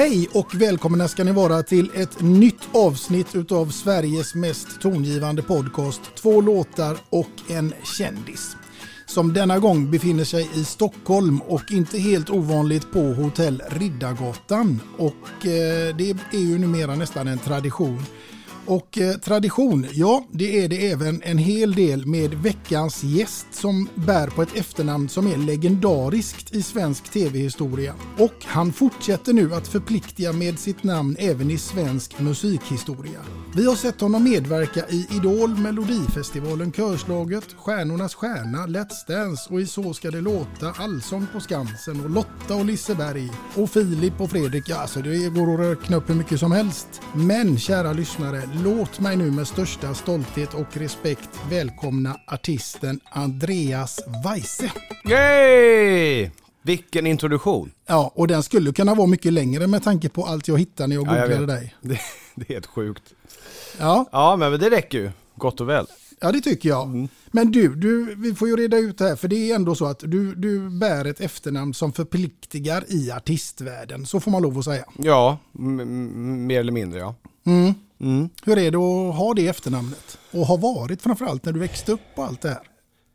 Hej och välkomna ska ni vara till ett nytt avsnitt utav Sveriges mest tongivande podcast Två låtar och en kändis. Som denna gång befinner sig i Stockholm och inte helt ovanligt på hotell Riddargatan. Och eh, det är ju numera nästan en tradition. Och eh, tradition, ja det är det även en hel del med veckans gäst som bär på ett efternamn som är legendariskt i svensk tv-historia. Och han fortsätter nu att förpliktiga med sitt namn även i svensk musikhistoria. Vi har sett honom medverka i Idol, Melodifestivalen, Körslaget, Stjärnornas stjärna, Let's Dance och i Så ska det låta, Allsång på Skansen och Lotta och Liseberg och Filip och Fredrik. Alltså det går att räkna upp hur mycket som helst. Men kära lyssnare, låt mig nu med största stolthet och respekt välkomna artisten Andreas Weise. Yay! Vilken introduktion. Ja, och den skulle kunna vara mycket längre med tanke på allt jag hittade när jag Ja, jag googlade dig. Det, det är helt sjukt. Ja, Ja, men det räcker ju. Gott och väl. ja, det tycker jag. Mm. Men du, du, vi får ju reda ut det här, för det är ändå så att du, du bär ett efternamn som förpliktigar i artistvärlden. Så får man lov att säga. Ja, mer eller mindre ja. Mm. Mm. Hur är det att ha det efternamnet? Och ha varit framförallt när du växte upp och allt det här.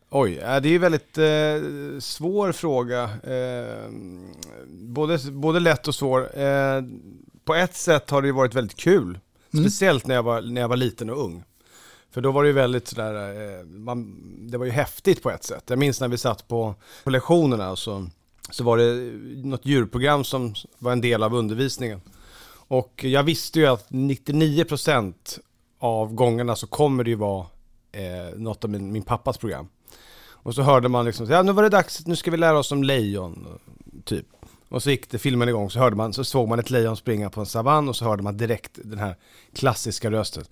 Oj, det är ju väldigt eh, svår fråga. Eh, både, både lätt och svår. Eh, på ett sätt har det ju varit väldigt kul. Speciellt när jag, var, när jag var liten och ung. För då var det ju väldigt sådär, eh, man, det var ju häftigt på ett sätt. Jag minns när vi satt på, på lektionerna så, så var det något djurprogram som var en del av undervisningen. Och jag visste ju att 99% av gångerna så kommer det ju vara eh, något av min, min pappas program. Och så hörde man liksom, ja nu var det dags, nu ska vi lära oss om lejon, typ. Och så gick det filmen igång, så hörde man, så såg man ett lejon springa på en savann och så hörde man direkt den här klassiska rösten.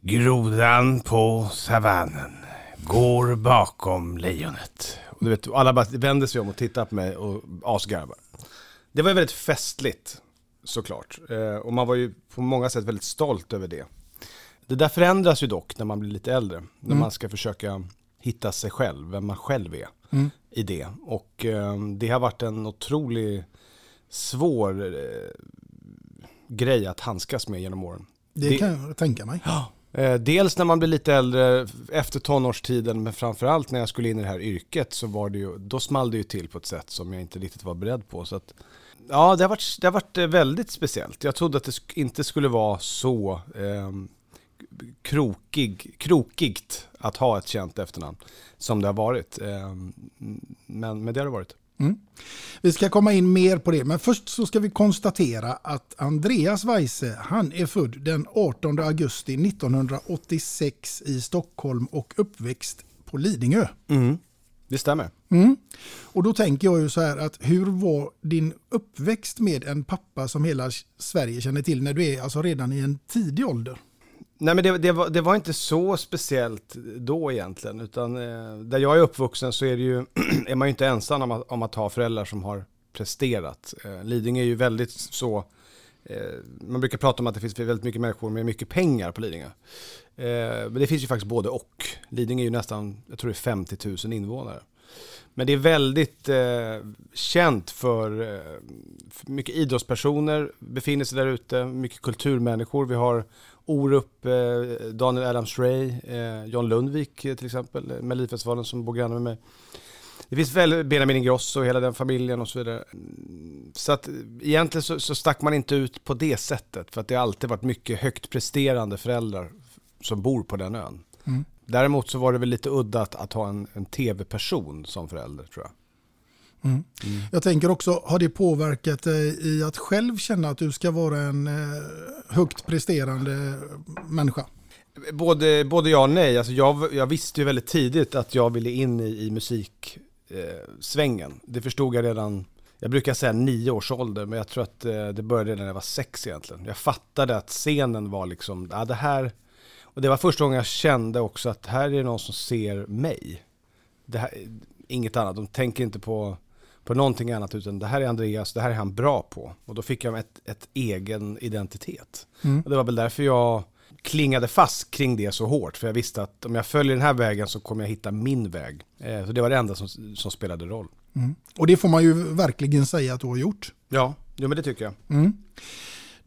Grodan på savannen går bakom lejonet. Och du vet, alla bara vänder sig om och tittar på mig och asgarvar. Det var ju väldigt festligt, såklart. Eh, och man var ju på många sätt väldigt stolt över det. Det där förändras ju dock när man blir lite äldre. När man ska försöka hitta sig själv, vem man själv är i det. Och eh, det har varit en otrolig svår eh, grej att handskas med genom åren. Det, Det- kan jag tänka mig. Eh, dels när man blir lite äldre, efter tonårstiden, men framförallt när jag skulle in i det här yrket så var det ju, då small det ju till på ett sätt som jag inte riktigt var beredd på. Så att, ja, det har, varit, det har varit eh, väldigt speciellt. Jag trodde att det inte skulle vara så eh, krokig, krokigt att ha ett känt efternamn som det har varit. Eh, men, men det har det varit. Vi ska komma in mer på det, men först så ska vi konstatera att Andreas Weise, han är född den 18 augusti 1986 i Stockholm och uppväxt på Lidingö. Det stämmer. Mm. Och då tänker jag ju så här att hur var din uppväxt med en pappa som hela Sverige känner till när du är alltså redan i en tidig ålder? Nej men det, det, var, det var inte så speciellt då egentligen, utan eh, där jag är uppvuxen så är, det ju, är man ju inte ensam om att, om att ha föräldrar som har presterat. Eh, Lidingö är ju väldigt så, eh, man brukar prata om att det finns väldigt mycket människor med mycket pengar på Lidingö. Eh, men det finns ju faktiskt både och. Lidingö är ju nästan, jag tror det är 50 000 invånare. Men det är väldigt eh, känt för, eh, för mycket idrottspersoner befinner sig där ute, mycket kulturmänniskor. Vi har Orup, eh, Daniel Adams-Ray, eh, John Lundvik eh, till exempel, eh, Melodifestivalen som bor granne med mig. Det finns väl Benjamin Ingrosso och hela den familjen och så vidare. Mm, så att eh, egentligen så, så stack man inte ut på det sättet för att det har alltid varit mycket högt presterande föräldrar som bor på den ön. Mm. Däremot så var det väl lite udda att, att ha en, en tv-person som förälder tror jag. Mm. Mm. Jag tänker också, har det påverkat dig i att själv känna att du ska vara en eh, högt presterande människa? Både, både ja och nej. Alltså jag, jag visste ju väldigt tidigt att jag ville in i, i musiksvängen. Eh, det förstod jag redan, jag brukar säga nio års ålder, men jag tror att eh, det började när jag var sex egentligen. Jag fattade att scenen var liksom, ja det här, och det var första gången jag kände också att här är det någon som ser mig. Här, inget annat, de tänker inte på på någonting annat utan det här är Andreas, det här är han bra på. Och då fick jag ett, ett egen identitet. Mm. Och det var väl därför jag klingade fast kring det så hårt. För jag visste att om jag följer den här vägen så kommer jag hitta min väg. Eh, så det var det enda som, som spelade roll. Mm. Och det får man ju verkligen säga att du har gjort. Ja, jo, men det tycker jag. Mm.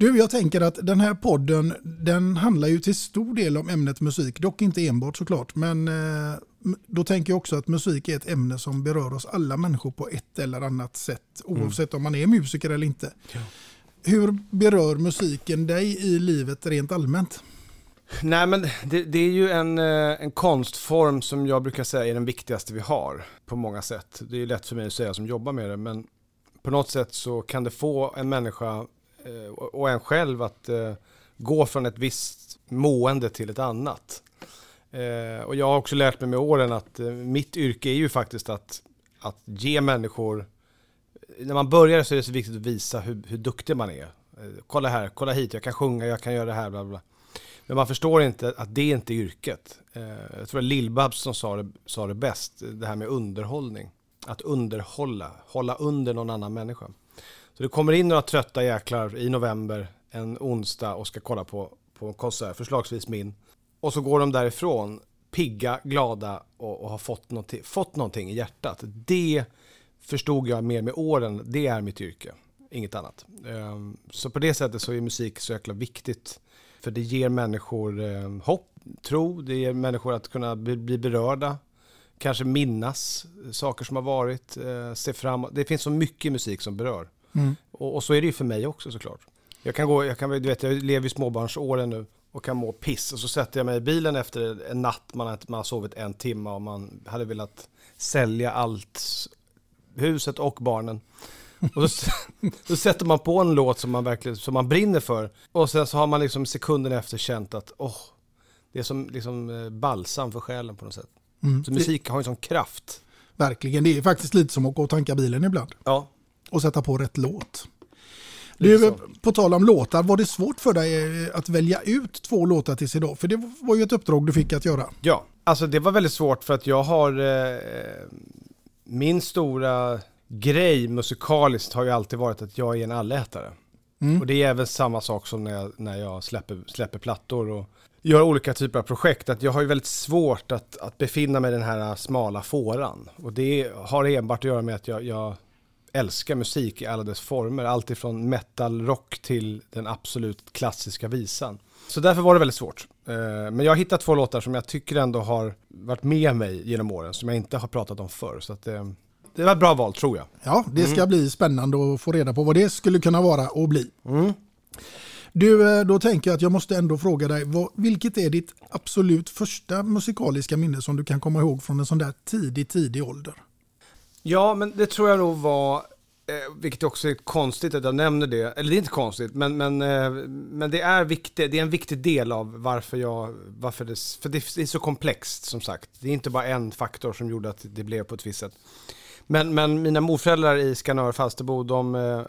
Du, jag tänker att den här podden den handlar ju till stor del om ämnet musik, dock inte enbart såklart. Men eh, då tänker jag också att musik är ett ämne som berör oss alla människor på ett eller annat sätt, mm. oavsett mm. om man är musiker eller inte. Ja. Hur berör musiken dig i livet rent allmänt? Nej men det, det, är ju en, eh, en konstform som jag brukar säga är den viktigaste vi har på många sätt. Det är lätt för mig att säga som jobbar med det men på något sätt så kan det få en människa Eh, och en själv att eh, gå från ett visst mående till ett annat. Eh, och jag har också lärt mig med åren att mitt yrke är ju faktiskt att, att ge människor, när man börjar så är det så viktigt att visa hur, hur duktig man är. Kolla här, kolla hit, jag kan sjunga, jag kan göra det här, bla bla. Men man förstår inte att det inte är yrket. Jag tror det var Lill-Babs som sa det, sa det bäst, det här med underhållning. Att underhålla, hålla under någon annan människa. Så det kommer in några trötta jäklar i november, en onsdag och ska kolla på, på en konsert, förslagsvis min. Och så går de därifrån pigga, glada och, och har fått någonting, fått någonting i hjärtat. Det förstod jag mer med åren, det är mitt yrke, inget annat. Ehm, så på det sättet så är musik så jäkla viktigt. För det ger människor ehm, hopp, tro, det ger människor att kunna bli berörda, kanske minnas saker som har varit, eh, se framåt. Det finns så mycket musik som berör. Mm. Och, och, så är det ju för mig också såklart. Jag kan gå, jag kan, du vet, jag lever i småbarnsåren nu och kan må piss och så sätter jag mig i bilen efter en natt man har, man har sovit en timme och man hade velat sälja allt, huset och barnen. Och så, så sätter man på en låt som man verkligen som man brinner för och sen så har man liksom sekunden efter känt att åh, det är som liksom eh, balsam för själen på något sätt. Mm. Så musik har ju sån kraft. Verkligen, det är faktiskt lite som att gå och tanka bilen ibland. Ja, och sätta på rätt låt. Du, på tal om låtar, var det svårt för dig eh, att välja ut två låtar tills idag? För det var ju ett uppdrag du fick att göra. Ja, alltså det var väldigt svårt för att jag har... Eh, min stora grej musikaliskt har ju alltid varit att jag är en allätare. Mm. Och det är även samma sak som när jag, när jag släpper, släpper plattor och gör olika typer av projekt. Att jag har ju väldigt svårt att, att befinna mig i den här smala fåran. Och det har enbart att göra med att jag, jag älskar musik i alla dess former. Alltifrån metal, rock till den absolut klassiska visan. Så därför var det väldigt svårt. Eh, men jag har hittat två låtar som jag tycker ändå har varit med mig genom åren, som jag inte har pratat om förr. Så det, eh, det var ett bra val, tror jag. Ja, det ska mm. bli spännande att få reda på vad det skulle kunna vara och bli. Mm. Du, eh, då tänker jag att jag måste ändå fråga dig, vad, vilket är ditt absolut första musikaliska minne som du kan komma ihåg från en sån där tidig, tidig ålder? Ja, men det tror jag nog var Eh, vilket också är konstigt att jag nämner det, eller det är inte konstigt, men, men, eh, men det är viktig, det är en viktig del av varför jag, varför det, för det är så komplext som sagt. Det är inte bara en faktor som gjorde att det blev på ett visst sätt. Men, men mina morföräldrar i Skanör Falsterbo, de, eh,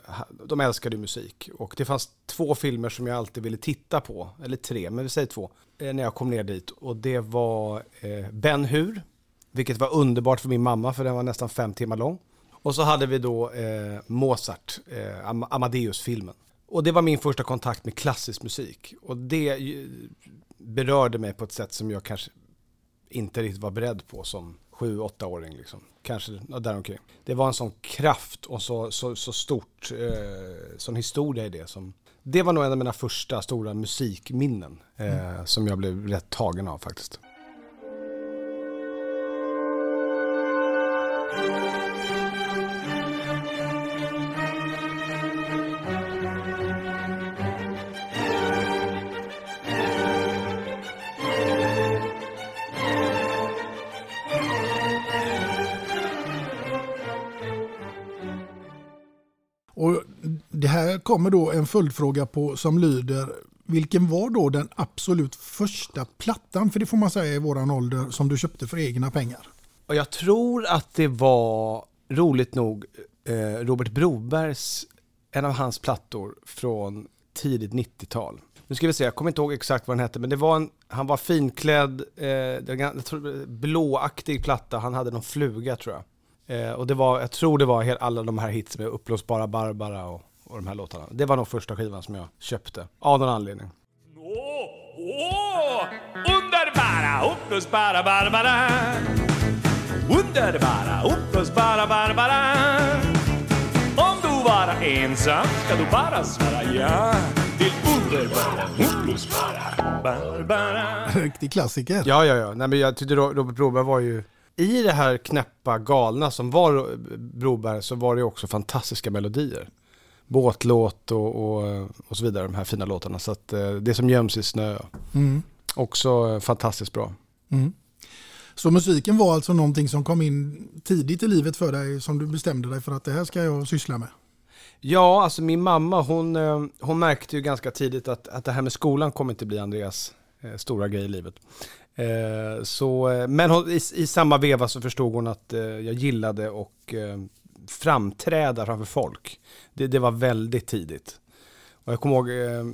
de älskade musik. Och det fanns två filmer som jag alltid ville titta på, eller tre, men vi säger två, eh, när jag kom ner dit. Och det var eh, Ben Hur, vilket var underbart för min mamma, för den var nästan fem timmar lång. Och så hade vi då eh, Mozart, eh, Amadeus-filmen. Och det var min första kontakt med klassisk musik. Och det berörde mig på ett sätt som jag kanske inte riktigt var beredd på som sju, åttaåring. Liksom. Kanske däromkring. Det var en sån kraft och så, så, så stort, eh, sån historia i det. Som, det var nog en av mina första stora musikminnen eh, mm. som jag blev rätt tagen av faktiskt. Det här kommer då en följdfråga på som lyder vilken var då den absolut första plattan, för det får man säga i våran ålder, som du köpte för egna pengar? Och jag tror att det var, roligt nog, eh, Robert Brobergs, en av hans plattor från tidigt 90-tal. Nu ska vi se, jag kommer inte ihåg exakt vad den hette, men det var en, han var finklädd, eh, blåaktig platta, han hade någon fluga tror jag. Eh, och det var, jag tror det var alla de här hits med Uppblåsbara Barbara och och de här låtarna. Det var nog första skivan som jag köpte, av någon anledning. Åh, åh, underbara, uppblåsbara Barbara Underbara, uppblåsbara Barbara Om du vara ensam ska du bara svara ja till underbara, uppblåsbara Barbara Riktig klassiker. Ja, ja, ja. Nej, men jag tyckte Robert Broberg var ju i det här knäppa galna som var Broberg så var det också fantastiska melodier båtlåt och, och, och, så vidare, de här fina låtarna. Så att eh, det som göms i snö, mm. också fantastiskt bra. Mm. Så musiken var alltså någonting som kom in tidigt i livet för dig, som du bestämde dig för att det här ska jag syssla med? Ja, alltså min mamma hon, eh, hon märkte ju ganska tidigt att, att det här med skolan kommer inte bli Andreas eh, stora grej i livet. Eh, så, men hon, i, i, samma veva så förstod hon att eh, jag gillade och eh, framträda framför folk. Det, det var väldigt tidigt. Och jag kommer ihåg eh,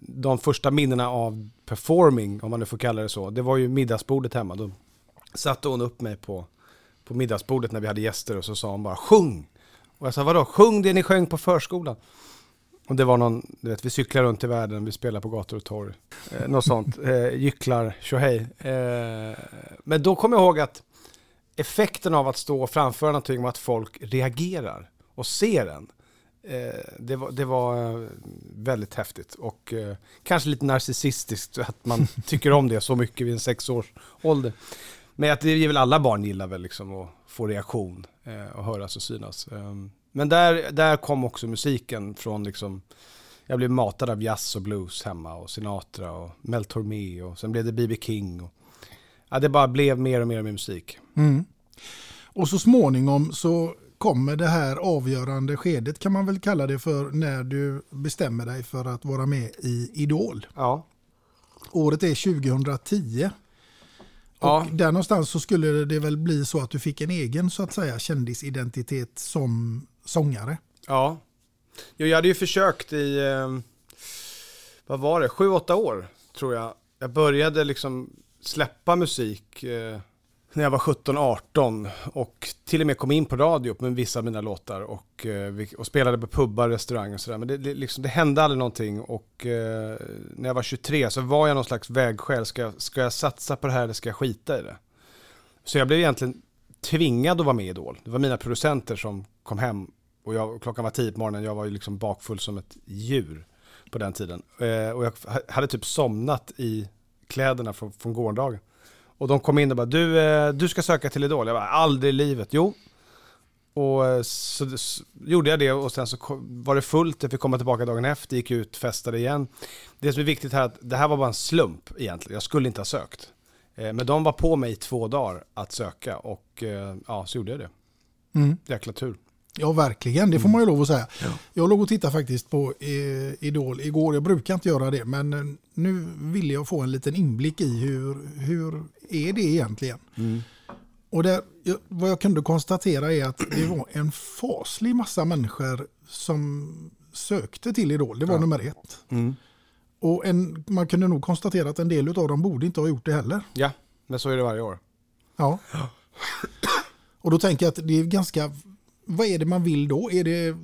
de första minnena av performing, om man nu får kalla det så, det var ju middagsbordet hemma. Då satte hon upp mig på, på middagsbordet när vi hade gäster och så sa hon bara sjung. Och jag sa vadå, sjung det ni sjöng på förskolan. Och det var någon, du vet, vi cyklar runt i världen, vi spelar på gator och torg. Eh, något sånt, eh, gycklar, tjohej. Eh, men då kommer jag ihåg att effekten av att stå och framföra någonting och att folk reagerar och ser en. Eh, det, var, det var eh, väldigt häftigt och eh, kanske lite narcissistiskt att man tycker om det så mycket vid en sex års ålder. Men att det är väl alla barn gillar väl liksom att få reaktion och höras och synas. Ehm, men där, där kom också musiken från liksom, jag blev matad av jazz och blues hemma och Sinatra och Mel Tormé och sen blev det B.B. King och ja, det bara blev mer och mer med musik. Mm. Och så småningom så kommer det här avgörande skedet kan man väl kalla det för när du bestämmer dig för att vara med i Idol. Ja. Året är 2010. Och ja. där någonstans så skulle det väl bli så att du fick en egen så att säga kändisidentitet som sångare. Ja. Jo, jag hade ju försökt i, eh, vad var det, sju, åtta år tror jag. Jag började liksom släppa musik eh, när jag var 17-18 och till och med kom in på radio med vissa av mina låtar och, eh, och spelade på pubbar, restauranger och sådär. Men det, det, liksom, det hände aldrig någonting och eh, när jag var 23 så var jag någon slags vägskäl. Ska, ska jag satsa på det här eller ska jag skita i det? Så jag blev egentligen tvingad att vara med i Idol. Det var mina producenter som kom hem och jag, klockan var tio på morgonen, jag var ju liksom bakfull som ett djur på den tiden. Eh, och jag hade typ somnat i kläderna från, från gårdagen. Och de kom in och bara, du, eh, du ska söka till Idol. Jag bara, aldrig i livet. Jo. Och eh, så, så, gjorde jag det och sen så var det fullt, jag fick komma tillbaka dagen efter, gick ut, festade igen. Det som är viktigt här är att det här var bara en slump egentligen, jag skulle inte ha sökt. Eh, men de var på mig i två dagar att söka och ja, så gjorde jag det. Mm. Jäkla tur. Ja, verkligen. Det får man ju lov att säga. Jag låg och tittade faktiskt på eh, Idol igår. Jag brukar inte göra det, men eh, nu ville jag få en liten inblick i hur, hur är det egentligen. Och där, vad jag kunde konstatera är att det var en faslig massa människor som sökte till Idol. Det var nummer ett. Och en, man kunde nog konstatera att en del av dem borde inte ha gjort det heller. Ja, men så är det varje år. Ja. Och då tänker jag att det är ganska, vad är det man vill då? Är det,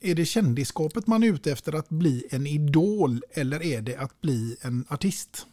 är det kändisskapet man är ute efter att bli en idol eller är det att bli en artist?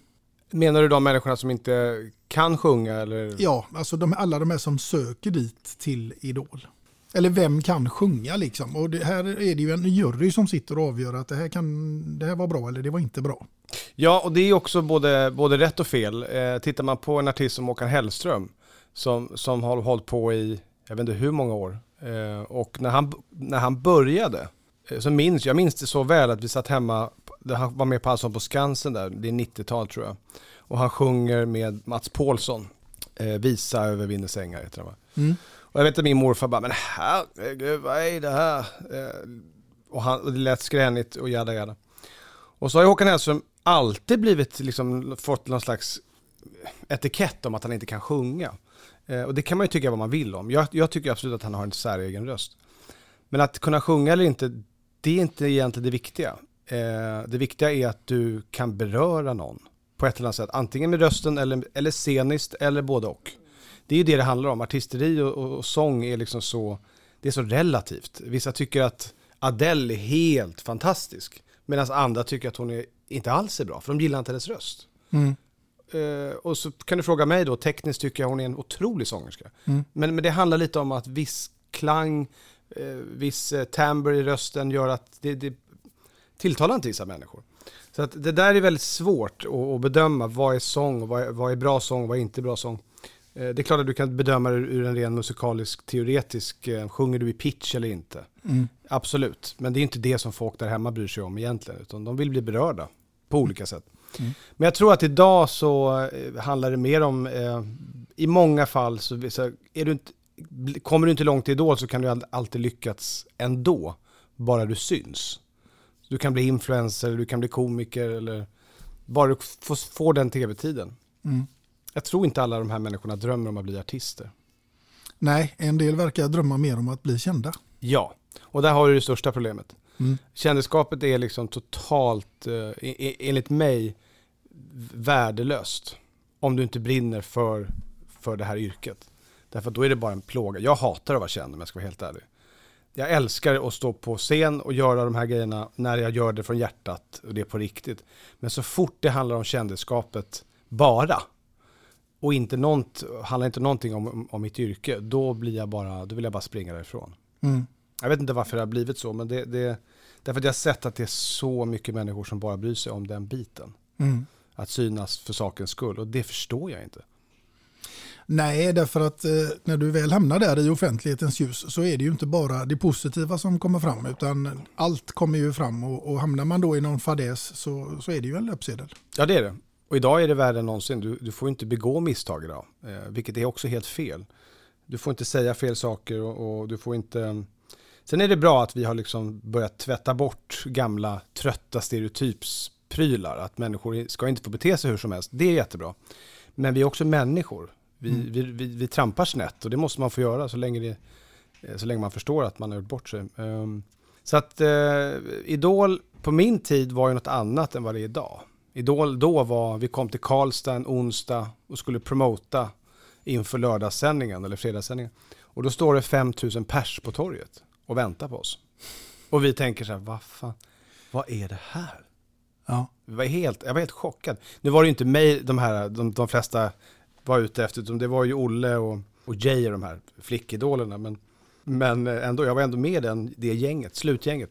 Menar du de människorna som inte kan sjunga eller? Ja, alltså de, alla de här som söker dit till Idol. Eller vem kan sjunga liksom? Och det här är det ju en jury som sitter och avgör att det här, kan, det här var bra eller det var inte bra. Ja, och det är också både, både rätt och fel. Eh, tittar man på en artist som Håkan Hellström, som, som har hållit på i, jag vet inte hur många år, eh, och när han, när han började, eh, så minns jag minns det så väl att vi satt hemma, han var med på Allsång på Skansen där, det är 90-tal tror jag, och han sjunger med Mats Paulsson, eh, Visa över vindens ängar heter den va? Mm. Och jag vet att min morfar bara, men herregud vad är det här? Och, han, och det lät skränigt och jada jada. Och så har ju Håkan Hellström alltid blivit, liksom, fått någon slags etikett om att han inte kan sjunga. Eh, och det kan man ju tycka vad man vill om. Jag, jag tycker absolut att han har en säregen röst. Men att kunna sjunga eller inte, det är inte egentligen det viktiga. Eh, det viktiga är att du kan beröra någon på ett eller annat sätt. Antingen med rösten eller, eller sceniskt eller både och. Det är ju det det handlar om. Artisteri och, och, och sång är liksom så, det är så relativt. Vissa tycker att Adele är helt fantastisk. Medan andra tycker att hon är, inte alls är bra, för de gillar inte hennes röst. Mm. Eh, och så kan du fråga mig då, tekniskt tycker jag hon är en otrolig sångerska. Mm. Men, men det handlar lite om att viss klang, eh, viss eh, timbre i rösten gör att det, det tilltalar inte vissa människor. Så att det där är väldigt svårt att, bedöma. Vad är sång? och Vad är, vad är bra sång? Vad är inte bra sång? Det är klart att du kan bedöma det ur en ren musikalisk, teoretisk, sjunger du i pitch eller inte? Mm. Absolut, men det är inte det som folk där hemma bryr sig om egentligen, utan de vill bli berörda på olika sätt. Men jag tror att idag så eh, handlar det mer om, eh, i många fall så, är du inte, kommer du inte långt i Idol så kan du all- alltid lyckats ändå, bara du syns. Du kan bli influencer, du kan bli komiker eller bara du får, får den tv-tiden. Mm. Jag tror inte alla de här människorna drömmer om att bli artister. Nej, en del verkar drömma mer om att bli kända. Ja, och där har du det största problemet. Mm. Kändisskapet är liksom totalt, eh, e- e- enligt mig, värdelöst. Om du inte brinner för, för det här yrket. Därför att då är det bara en plåga. Jag hatar att vara känd om jag ska vara helt ärlig. Jag älskar att stå på scen och göra de här grejerna när jag gör det från hjärtat och det är på riktigt. Men så fort det handlar om kändisskapet bara och inte något, handlar inte någonting om, om mitt yrke, då, blir jag bara, då vill jag bara springa därifrån. Mm. Jag vet inte varför det har blivit så, men det, det, därför att jag har sett att det är så mycket människor som bara bryr sig om den biten. Mm. Att synas för sakens skull, och det förstår jag inte. Nej, därför att eh, när du väl hamnar där i offentlighetens ljus så är det ju inte bara det positiva som kommer fram utan allt kommer ju fram och, och hamnar man då i någon fadäs så, så är det ju en löpsedel. Ja, det är det. Och idag är det värre än någonsin. Du, du får inte begå misstag idag, eh, vilket är också helt fel. Du får inte säga fel saker och, och du får inte... Sen är det bra att vi har liksom börjat tvätta bort gamla trötta stereotypsprylar. Att människor ska inte få bete sig hur som helst. Det är jättebra. Men vi är också människor. Vi, vi, vi, vi trampar snett och det måste man få göra så länge, det, eh, så länge man förstår att man har gjort bort sig. Ehm, Så att eh, Idol på min tid var ju något annat än vad det är idag. Idol då var, vi kom till Karlstad en onsdag och skulle promota inför lördagssändningen eller fredagssändningen. Och då står det 5000 pers på torget och väntar på oss. Och vi tänker så här, vad fan, vad är det här? Ja. Vi var helt, jag var helt chockad. Nu var det ju inte mig de här, de, de flesta var ute efter, utan det var ju Olle och, och Jay och de här flickidolerna. Men, men ändå, jag var ändå med i den, det gänget, slutgänget.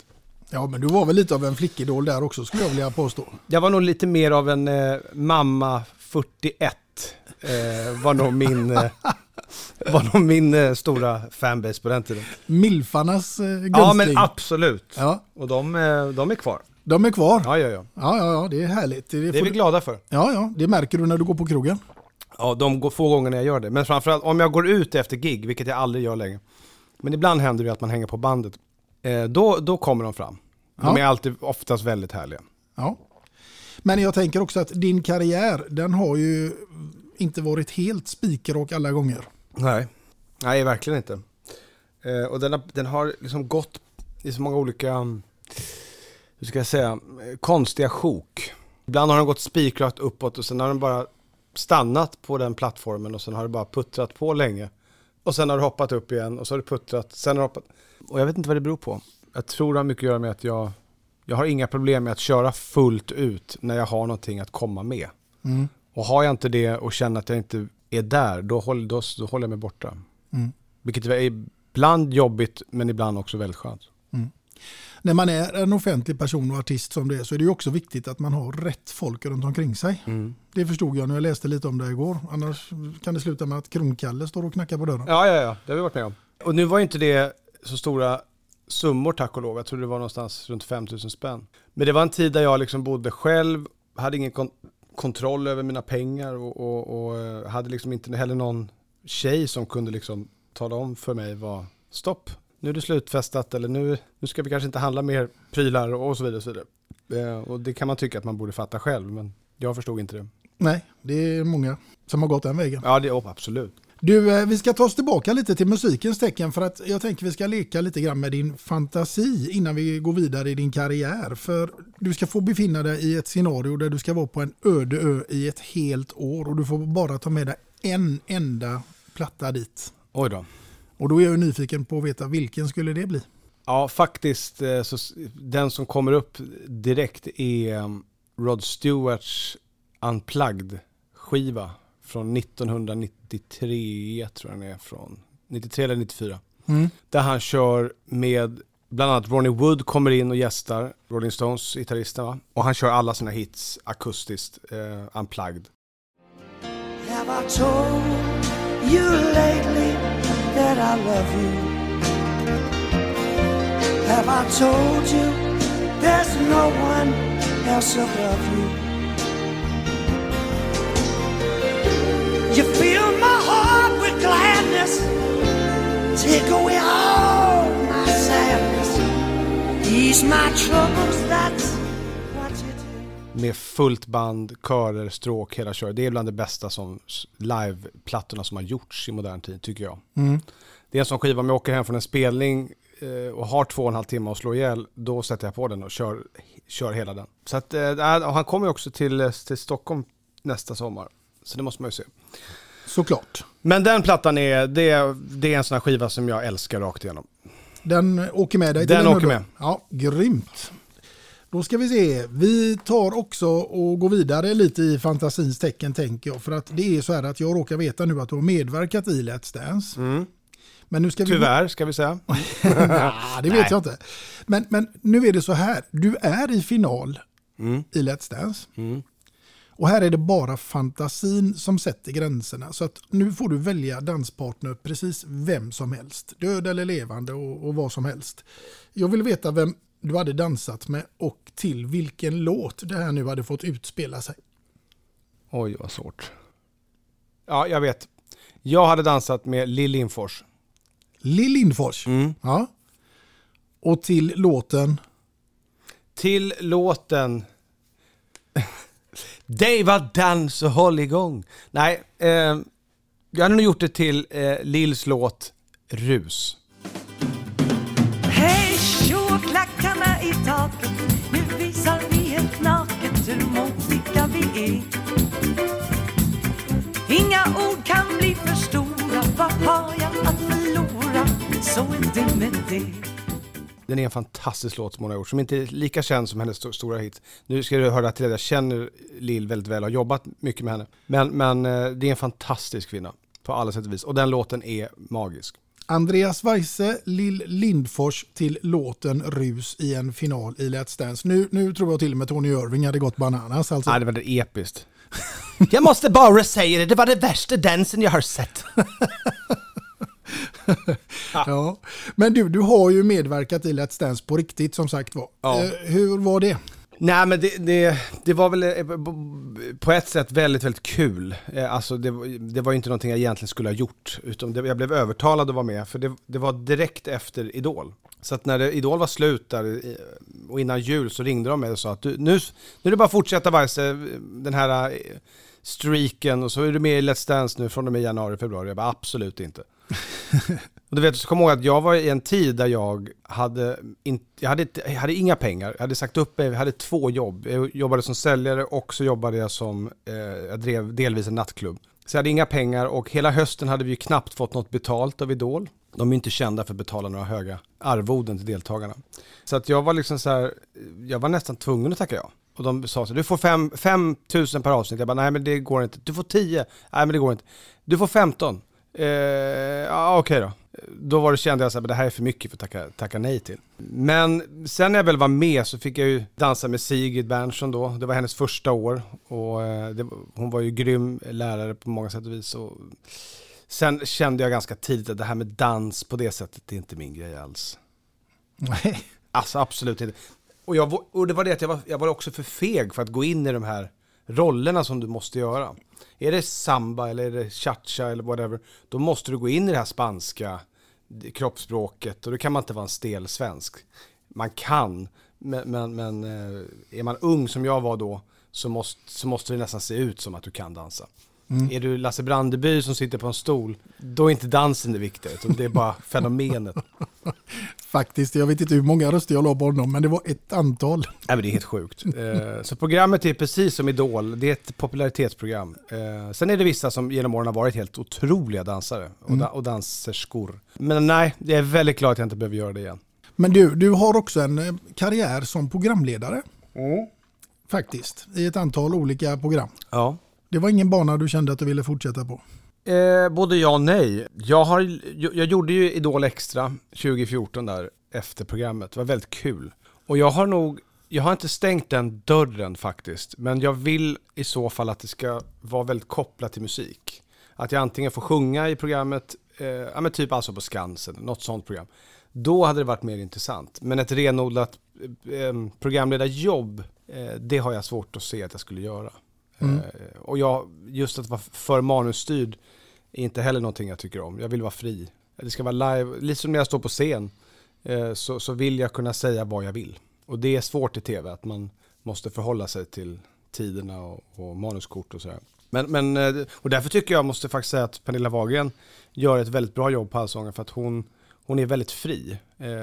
ja, men du var väl lite av en flickidol där också skulle jag vilja påstå. Jag var nog lite mer av en eh, mamma 41. Eh, var nog min, eh, var nog min eh, stora fanbase på den tiden. Milfarnas eh, gunstling. Ja men absolut. Ja, Och de, eh, de är kvar. De är kvar. Ja, ja, ja. Ja, ja, ja, det är härligt. Det, Det är vi du- glada för. ja, ja, det märker du när du går på krogen. Ja, de går få gånger när jag gör det. Men framförallt om jag går ut efter gig, vilket jag aldrig gör längre. Men ibland händer det att man hänger på bandet. Eh, då, då kommer de fram. De Ja. är alltid oftast väldigt härliga. Ja. Men jag tänker också att din karriär, den har ju inte varit helt spikrak alla gånger. Nej, nej verkligen inte. Eh, och den har, den har liksom gått i så många olika, hur ska jag säga, konstiga sjok. Ibland har den gått spikrakt uppåt och sen har den bara stannat på den plattformen och sen har det bara puttrat på länge. Och sen har det hoppat upp igen och så har det puttrat, sen har det hoppat. Och jag vet inte vad det beror på. Jag tror det har mycket att göra med att jag, jag har inga problem med att köra fullt ut när jag har någonting att komma med. Mm. Och har jag inte det och känner att jag inte är där, då, håll, då, då håller jag mig borta. Mm. Vilket är ibland jobbigt, men ibland också väldigt skönt. När man är en offentlig person och artist som det är så är det också viktigt att man har rätt folk runt omkring sig. Mm. Det förstod jag när jag läste lite om det igår. Annars kan det sluta med att Kronkalle står och knackar på dörren. Ja, ja, ja, det har vi varit med om. Och nu var inte det så stora summor tack och lov. Jag tror det var någonstans runt 5000 spänn. Men det var en tid där jag liksom bodde själv, hade ingen kon- kontroll över mina pengar och, och, och eh, hade liksom inte heller någon tjej som kunde liksom tala om för mig vad stopp, nu är det slutfestat eller nu, nu ska vi kanske inte handla mer prylar och så vidare. Och, så vidare. Eh, och det kan man tycka att man borde fatta själv, men jag förstod inte det. Nej, det är många som har gått den vägen. Ja, det, oh, absolut. Du, eh, vi ska ta oss tillbaka lite till musikens tecken för att jag tänker vi ska leka lite grann med din fantasi innan vi går vidare i din karriär. För du ska få befinna dig i ett scenario där du ska vara på en öde ö i ett helt år och du får bara ta med dig en enda platta dit. Oj då. Och då är jag ju nyfiken på att veta vilken skulle det bli? Ja, faktiskt. eh, Så den som kommer upp direkt är um, Rod Stewarts Unplugged-skiva från 1993, tror jag den är från. 93 eller 94. Mm. Där han kör med, bland annat Ronnie Wood kommer in och gästar, Rolling Stones gitarristen va? Och han kör alla sina hits akustiskt, eh, Unplugged. Have I told you lately that I love you? Have I told you there's no one else above you? You fill my heart with gladness, take away all my sadness, ease my troubles. That's. Med fullt band, körer, stråk, hela köret. Det är bland det bästa som liveplattorna som har gjorts i modern tid, tycker jag. Mm. Det är en sån skiva, om jag åker hem från en spelning eh, och har två och en halv timme att slå ihjäl, då sätter jag på den och kör, kör hela den. Så att, eh, han kommer ju också till, eh, till Stockholm nästa sommar. Så det måste man ju se. Såklart. Men den plattan är, det, är- det är en sån här skiva som jag älskar rakt igenom. Den åker med dig till Den en åker med. Ja, grymt. Då ska vi se. Vi tar också och går vidare lite i fantasins tecken tänker jag. För att det är så här att jag råkar veta nu att du har medverkat i Let's Dance. Men nu ska vi Tyvärr, ska vi säga. Nah, det vet Nej. jag inte. Men, men nu är det så här. Du är i final Mm. i Let's Dance. Och här är det bara fantasin som sätter gränserna. Så att nu får du välja danspartner precis vem som helst. Död eller levande och, och vad som helst. Jag vill veta vem du hade dansat med och till vilken låt det här nu hade fått utspela sig. Oj, vad svårt. Ja, jag vet. Jag hade dansat med Lill Lindfors. Lill Lindfors. Ja. Och till låten Till låten Det var dans och håll igång. Nej, eh, jag hade nog gjort det till eh, Lills låt Rus. Så är det med det Den är en fantastisk låt som hon har gjort, som inte är lika känd som hennes sto- stora hit. Nu ska du höra till att jag känner Lill väldigt väl och har jobbat mycket med henne. Men, men eh, det är en fantastisk kvinna på alla sätt och vis. Och den låten är magisk. Andreas Weise, Lill Lindfors till låten Rus i en final i Let's Dance. Nu, nu tror jag till och med Tony Irving hade gått bananas. Alltså. Nej, det var det episkt. jag måste bara säga det, det var det värsta dansen jag har sett. Ja. Men du, du har ju medverkat i Let's Dance på riktigt som sagt var. Ja. Eh, hur var det? Nej men det, det, det var väl eh, på ett sätt väldigt, väldigt kul. Eh, Alltså det, det var ju inte någonting jag egentligen skulle ha gjort. Utan jag blev övertalad att vara med, för det, det var direkt efter Idol. Så att när det, Idol var slut där och innan jul så ringde de mig och sa att du, nu, nu är det bara att fortsätta Weise, den här streaken och så är du med i Let's Dance nu från och med januari, februari. Jag bara absolut inte. Och du vet, så kom ihåg att jag var i en tid där jag hade, in, jag hade, jag hade inga pengar. Jag hade sagt upp mig, jag hade två jobb. Jag jobbade som säljare och så jobbade jag som, eh, jag drev delvis en nattklubb. Så jag hade inga pengar och hela hösten hade vi ju knappt fått något betalt av Idol. De är ju inte kända för att betala några höga arvoden till deltagarna. Så att jag var liksom så här, jag var nästan tvungen att tacka ja. Och de sa så du får 5 fem, tusen per avsnitt. Jag bara, nej men det går inte. Du får 10. Nej men det går inte. Du får 15. Eh, ja okej då. Då var det, kände jag men det här är för mycket för att tacka, tacka nej till. Men sen när jag väl var med så fick jag ju dansa med Sigrid Bernson då. Det var hennes första år. Och eh, det, hon var ju grym lärare på många sätt och vis. Och sen kände jag ganska tidigt att det här med dans på det sättet är inte min grej alls. Nej. Alltså absolut inte. Och, jag, och det var det att jag var, jag var också för feg för att gå in i de här rollerna som du måste göra. Är det samba eller är det cha-cha eller whatever, då måste du gå in i det här spanska kroppsspråket och då kan man inte vara en stel svensk. Man kan, men, men, men eh, är man ung som jag var då så måste, så måste det nästan se ut som att du kan dansa. Är du Lasse Brandeby som sitter på en stol, då är inte dansen det viktiga, utan det är bara fenomenet. Faktiskt, jag vet inte hur många röster jag la på honom, men det var ett antal. Nej men det är helt sjukt. Eh, så programmet är precis som Idol, det är ett popularitetsprogram. Eh, sen är det vissa som genom åren har varit helt otroliga dansare och, och danserskor. Men nej, jag är väldigt glad att jag inte behöver göra det igen. Men du, du har också en eh, karriär som programledare. Faktiskt, i ett antal olika program. Ja. Det var ingen bana du kände att du ville fortsätta på. Eh, både ja och nej. Jag, har, jag, jag gjorde ju Idol Extra 2014 där efter programmet. Det var väldigt kul. Och jag har nog, jag har inte stängt den dörren faktiskt. Men jag vill i så fall att det ska vara väldigt kopplat till musik. Att jag antingen får sjunga i programmet, eh, ja men typ alltså på Skansen, något sånt program. Då hade det varit mer intressant. Men ett renodlat eh, eh programledarjobb, eh, det har jag svårt att se att jag skulle göra. Mm. Eh, och jag, just att vara för manusstyrd är inte heller någonting jag tycker om. Jag vill vara fri. Det ska vara live, lite som när jag står på scen eh, så, så vill jag kunna säga vad jag vill. Och det är svårt i tv, att man måste förhålla sig till tiderna och, och manuskort och sådär. Men, men, eh, och därför tycker jag, måste faktiskt säga att Pernilla Wahlgren gör ett väldigt bra jobb på Allsången för att hon, hon är väldigt fri.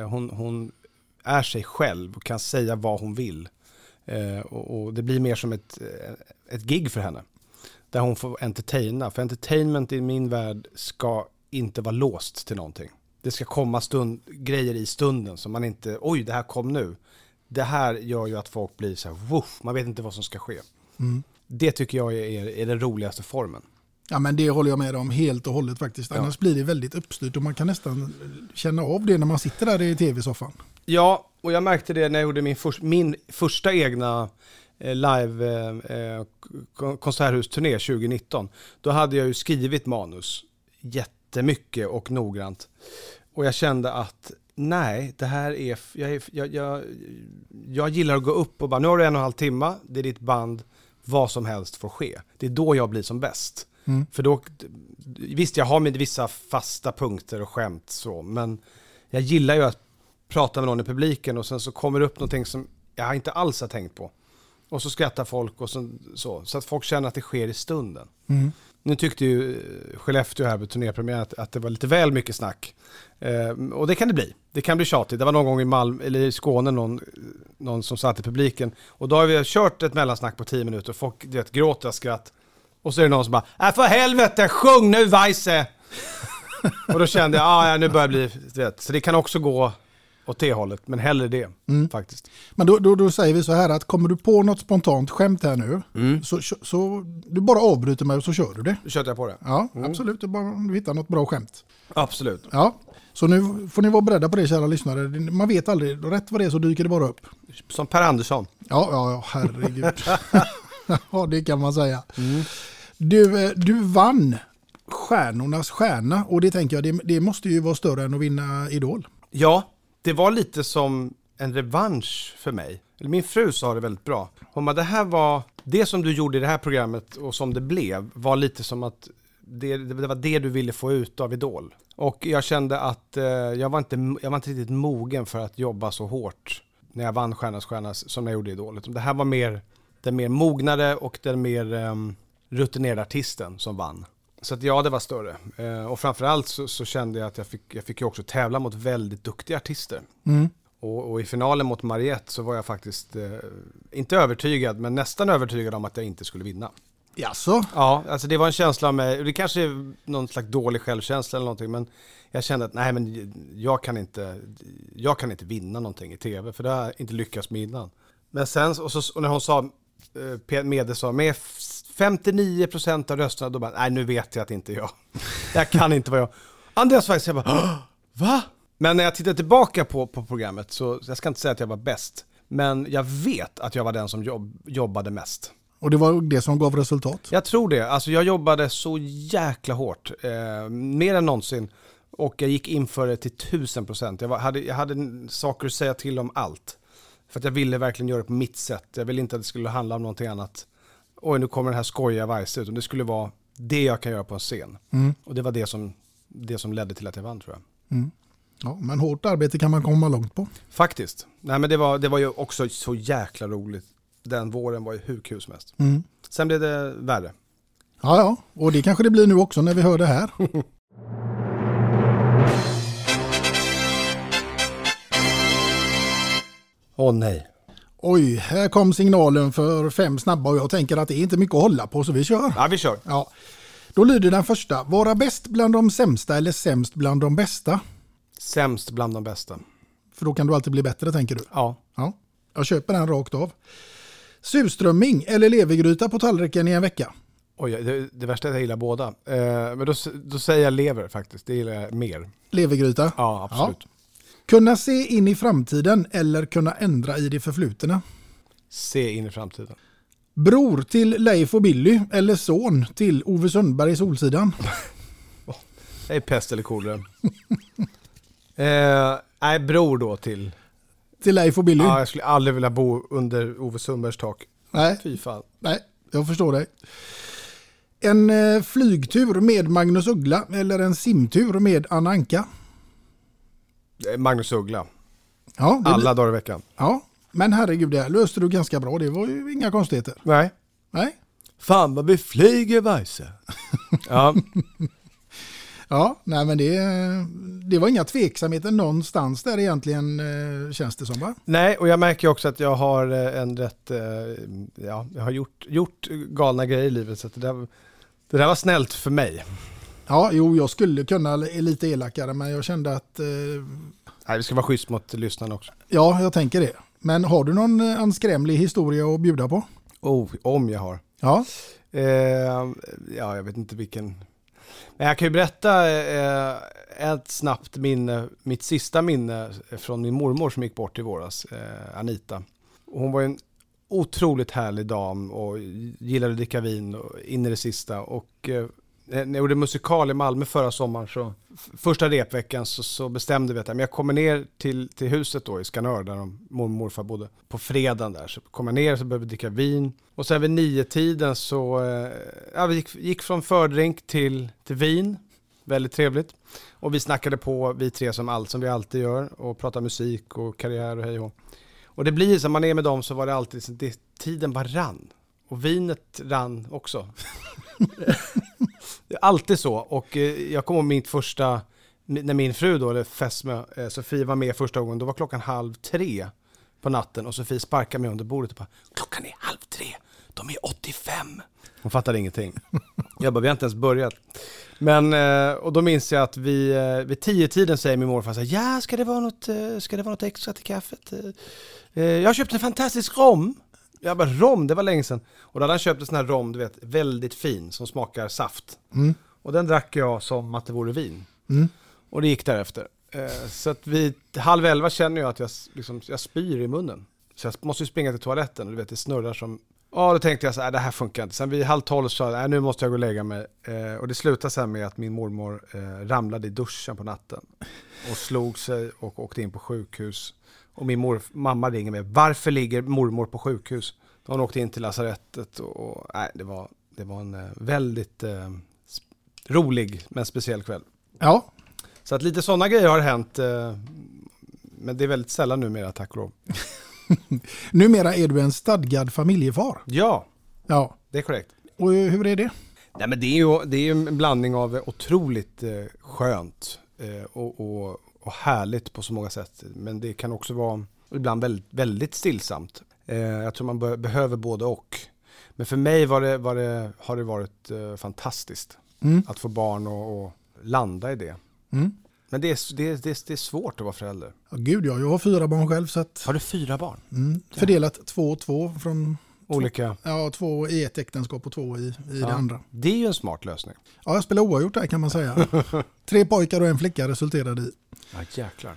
Hon, hon är sig själv och kan säga vad hon vill. Eh, och, och det blir mer som ett, eh, ett gig för henne. Där hon får entertaina. För entertainment i min värld ska inte vara låst till någonting. Det ska komma stund, grejer i stunden som man inte, oj det här kom nu. Det här gör ju att folk blir så här, woof, man vet inte vad som ska ske. Det tycker jag är, är den roligaste formen. Ja, men det håller jag med om helt och hållet faktiskt. Annars blir det väldigt uppstyrt och man kan nästan känna av det när man sitter där i tv-soffan. Ja, och jag märkte det när jag gjorde min, förs- min första egna eh, live eh, k- konserthusturné 2019. Då hade jag ju skrivit manus jättemycket och noggrant. Och jag kände att nej, det här är, jag, är jag, jag, jag gillar att gå upp och bara, nu har du en och en halv timme, det är ditt band, vad som helst får ske. Det är då jag blir som bäst. För då, visst jag har med vissa fasta punkter och skämt så, men jag gillar ju att prata med någon i publiken och sen så kommer det upp någonting som jag inte alls har tänkt på. Och så skrattar folk och så, så, så att folk känner att det sker i stunden. Nu tyckte ju eh, Skellefteå här på turnépremiären att, att det var lite väl mycket snack. Eh, och det kan det bli. Det kan bli tjatigt. Det var någon gång i Malmö, eller i Skåne någon, någon som satt i publiken. Och då har vi kört ett mellansnack på 10 minuter och folk du vet, gråter skratt. Och så är det någon som bara äh, för helvete, sjung nu Weise! och då kände jag, ah, ja nu börjar det bli, vet. Så det kan också gå åt det hållet, men hellre det faktiskt. Men då, då, då säger vi så här att kommer du på något spontant skämt här nu så, så, så du bara avbryter mig och så kör du det. Då köttar jag på det. Ja, absolut. Du, bara, du hittar något bra skämt. Absolut. Ja, så nu får ni vara beredda på det kära lyssnare. Man vet aldrig, rätt vad det är så dyker det bara upp. Som Per Andersson. Ja, ja, ja herregud. ja, det kan man säga. Du, eh, du vann Stjärnornas stjärna och det tänker jag, det, det måste ju vara större än att vinna Idol. Ja, det var lite som en revansch för mig. min fru sa det väldigt bra. Hon bara, det här var, det som du gjorde i det här programmet och som det blev, var lite som att det, det var det du ville få ut av Idol. Och jag kände att eh, jag, var inte, jag var inte riktigt mogen för att jobba så hårt när jag vann Stjärnas stjärna som jag gjorde i Idol. Det här var mer den mer mognade och den mer um, rutinerade artisten som vann. Så att ja, det var större. Eh, och framförallt så, så kände jag att jag fick, jag fick ju också tävla mot väldigt duktiga artister. Mm. Och, och i finalen mot Mariette så var jag faktiskt, eh, inte övertygad, men nästan övertygad om att jag inte skulle vinna. Jaså? Ja, alltså det var en känsla av mig, det kanske är någon slags dålig självkänsla eller någonting, men jag kände att nej men jag kan inte, jag kan inte vinna någonting i tv, för det har jag inte lyckats med innan. Men sen, och, så, och när hon sa, eh, Mede sa, med 59% av rösterna, då bara, nej nu vet jag att det inte är jag. Det här kan inte vara jag. Andreas faktiskt, jag bara, "Åh, va? Men när jag tittar tillbaka på, på programmet, så jag ska inte säga att jag var bäst, men jag vet att jag var den som jobb, jobbade mest. Och det var det som gav resultat? Jag tror det. Alltså jag jobbade så jäkla hårt. Eh, mer än någonsin. Och jag gick in för det till tusen procent. Jag, hade, jag hade saker att säga till om allt. För att jag ville verkligen göra det på mitt sätt. Jag ville inte att det skulle handla om någonting annat. Oj, nu kommer den här skojiga vajse. Utan det skulle vara det jag kan göra på en scen. Och det var det som, det som ledde till att jag vann tror jag. Ja, men hårt arbete kan man komma långt på. Faktiskt. Nej men det var, det var ju också så jäkla roligt. Den våren var ju hur kul som helst. Mm. Sen blev det värre. Ja, ja, och det kanske det blir nu också när vi hör det här. Åh nej. Oj, här kom signalen för fem snabba och jag tänker att det är inte mycket att hålla på så vi kör. Ja, vi kör. Ja. Då lyder den första. Vara bäst bland de sämsta eller sämst bland de bästa? Sämst bland de bästa. För då kan du alltid bli bättre tänker du. Ja. Ja, jag köper den rakt av. Surströmming eller levergryta på tallriken i en vecka? Oj, det, det värsta är att jag gillar båda. Eh, men då, då säger jag lever faktiskt. Det gillar jag mer. Levergryta? Ja, absolut. Kunna se in i framtiden eller kunna ändra i det förflutna? Se in i framtiden. Bror till Leif och Billy eller son till Ove Sundberg i Solsidan? Det är pest eller kolera. eh, nej, bror då till. Till Leif och Billy? Ja, jag skulle aldrig vilja bo under Ove Sundbergs tak. Nej, Fy fan. nej, jag förstår dig. En eh, flygtur med Magnus Uggla eller en simtur med Anna Anka? Eh, Magnus Uggla. Ja, Alla dagar i veckan. Ja, men herregud, det här löste du ganska bra. Det var ju inga konstigheter. Nej. Nej. Fan vad vi flyger Weise. ja, Ja, nej men det, det var inga tveksamheter någonstans där egentligen eh, känns det som va? nej och jag märker också att jag har eh, en rätt, ja, jag har gjort, gjort galna grejer i livet så det där, det där var snällt för mig. Ja, jo, jag skulle kunna lite elakare men jag kände att eh, Nej, vi ska vara schysst mot lyssnarna också. ja, jag tänker det. Men har du någon eh, anskrämlig historia att bjuda på? Oh, om jag har. Ja, Eh, ja, jag vet inte vilken. Men jag kan ju berätta eh, ett snabbt minne, mitt sista minne från min mormor som gick bort i våras, eh, Anita. Hon var en otroligt härlig dam och gillade att dricka vin in i det sista. Och eh, Eh, när jag gjorde musikal i Malmö förra sommaren så första repveckan så, så bestämde vi att men jag kommer ner till, till huset då i Skanör där de, mormor och morfar bodde på fredagen där. Så kom jag ner så började vi dricka vin och sen vid nio tiden så eh, ja, vi gick, gick från fördrink till, till vin. Väldigt trevligt. Och vi snackade på, vi tre som allt som vi alltid gör och pratade musik och karriär och hej och hå. Och det blir så, man är med dem så var det alltid, så det, tiden bara rann. Och vinet rann också. Alltid så. Och eh, jag kommer ihåg mitt första, när min fru då, eller fästmö, eh, Sofie var med första gången, då var klockan halv tre på natten och Sofie sparkade mig under bordet och bara, klockan är halv tre, de är 85. Hon fattade ingenting. Jag bara, vi har inte ens börjat. Men, eh, och då minns jag att vi, vid tio tiden säger min morfar så här, ja, ska det vara något, ska det vara något extra till kaffet? Jag har köpt en fantastisk rom. Jag bara, rom, det var länge sedan. Och då hade han köpt en sån här rom, du vet, väldigt fin, som smakar saft. Och den drack jag som att det vore vin. Och det gick därefter. Eh, Så att vid halv elva känner jag att jag, liksom, jag spyr i munnen. Så jag måste ju springa till toaletten och du vet, det snurrar som... Ja, då tänkte jag så här, det här funkar inte. Sen vid halv tolv sa jag, "Nej, nu måste jag gå och lägga mig. Eh, och det slutade sen med att min mormor eh, ramlade i duschen på natten. Och slog sig och åkte in på sjukhus. Och min mor, mamma ringer mig. Varför ligger mormor på sjukhus? Hon åkte in till lasarettet och, och nej, det var, det var en eh, väldigt eh, rolig men speciell kväll. Ja, Så att lite sådana grejer har hänt. Eh, men det är väldigt sällan numera, tack och lov. numera är du en stadgad familjefar. Ja, Ja, det är korrekt. och hur är det? Nej, men det är ju det är en blandning av otroligt eh, skönt eh, och, och, och härligt på så många sätt. Men det kan också vara ibland väldigt, väldigt stillsamt. Eh, jag tror man be- behöver både och. Men för mig var det, var det, har det varit eh, fantastiskt Mm. att få barn och, och landa i det. Mm. Men det är, det, är, det, är, svårt att vara förälder. Ja, gud ja, jag har fyra barn själv så att, Har du fyra barn? mm, fördelat två och två från Olika? ja, två i ett äktenskap och två i, i Ja. det andra. Det är ju en smart lösning. Ja, jag spelar oavgjort där kan man säga. Tre pojkar och en flicka resulterade i. Ja, jäklar.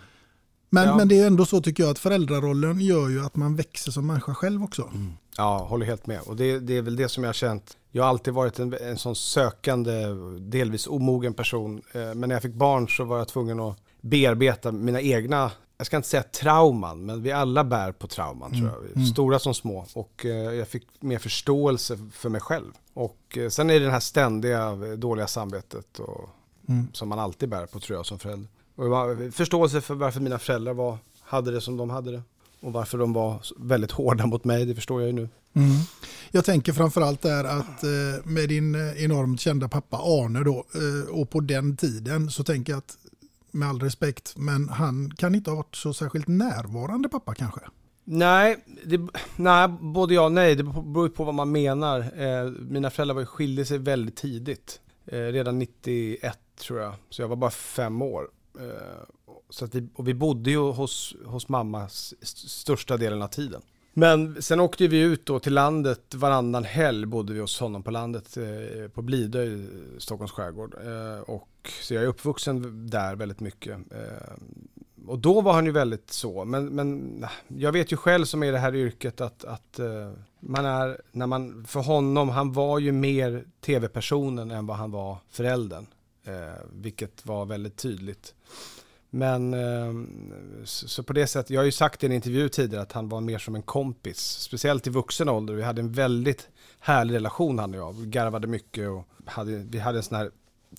Men, Ja. men det är ändå så tycker jag att föräldrarollen gör ju att man växer som människa själv också. Ja, håller helt med. Och det, det är väl det som jag har känt. Jag har alltid varit en, en sån sökande, delvis omogen person. Eh, Men när jag fick barn så var jag tvungen att bearbeta mina egna, jag ska inte säga trauman, men vi alla bär på trauman tror jag. Stora som små. Och eh, jag fick mer förståelse för mig själv. Och eh, sen är det det här ständiga eh, dåliga samvetet och, som man alltid bär på tror jag som förälder. Och förståelse för varför mina föräldrar var, hade det som de hade det. Och varför de var väldigt hårda mot mig, det förstår jag ju nu. Mm. Jag tänker framförallt där att med din enormt kända pappa Arne då och på den tiden så tänker jag att med all respekt men han kan inte ha varit så särskilt närvarande pappa kanske. Nej, det, nej, både ja och nej. Det beror på vad man menar. Eh, mina föräldrar var skilde sig väldigt tidigt. Eh, redan 91 tror jag. Så jag var bara fem år. Eh, så att vi, och vi bodde ju hos, hos mamma st- största delen av tiden. Men sen åkte vi ut då till landet varannan helg bodde vi hos honom på landet eh, på Blidö i Stockholms skärgård. Eh, och, så jag är uppvuxen där väldigt mycket. Eh, och då var han ju väldigt så, men, men jag vet ju själv som är i det här yrket att, att eh, man är, när man, för honom, han var ju mer tv-personen än vad han var föräldern. Eh, vilket var väldigt tydligt. Men eh, så, så på det sättet, jag har ju sagt i en intervju tidigare att han var mer som en kompis. Speciellt i vuxen ålder. Vi hade en väldigt härlig relation han och jag. Vi garvade mycket och hade, vi hade en sån här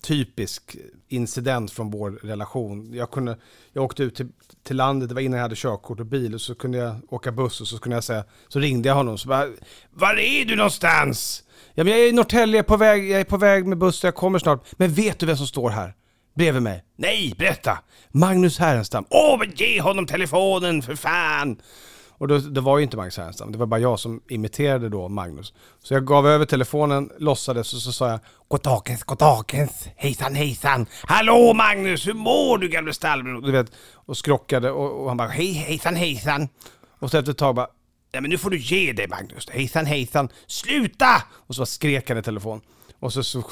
typisk incident från vår relation. Jag, kunde, jag åkte ut till, till landet, det var innan jag hade körkort och bil och så kunde jag åka buss och så kunde jag säga, så ringde jag honom så bara, var är du någonstans? Ja, men jag är i Norrtälje, på väg, jag är på väg med buss, jag kommer snart. Men vet du vem som står här? Bredvid mig. Nej, berätta! Magnus Härenstam. Åh, men ge honom telefonen för fan! Och då, det var ju inte Magnus Härenstam, det var bara jag som imiterade då Magnus. Så jag gav över telefonen, låtsades och så sa jag Goddagens, goddagens, hejsan hejsan! Hallå Magnus, hur mår du gamle stallbror? Du vet, och skrockade och, och han bara hej hejsan hejsan! Och så efter ett tag bara Nej men nu får du ge dig Magnus, hejsan hejsan, sluta! Och så skrek han i telefon. Och så, så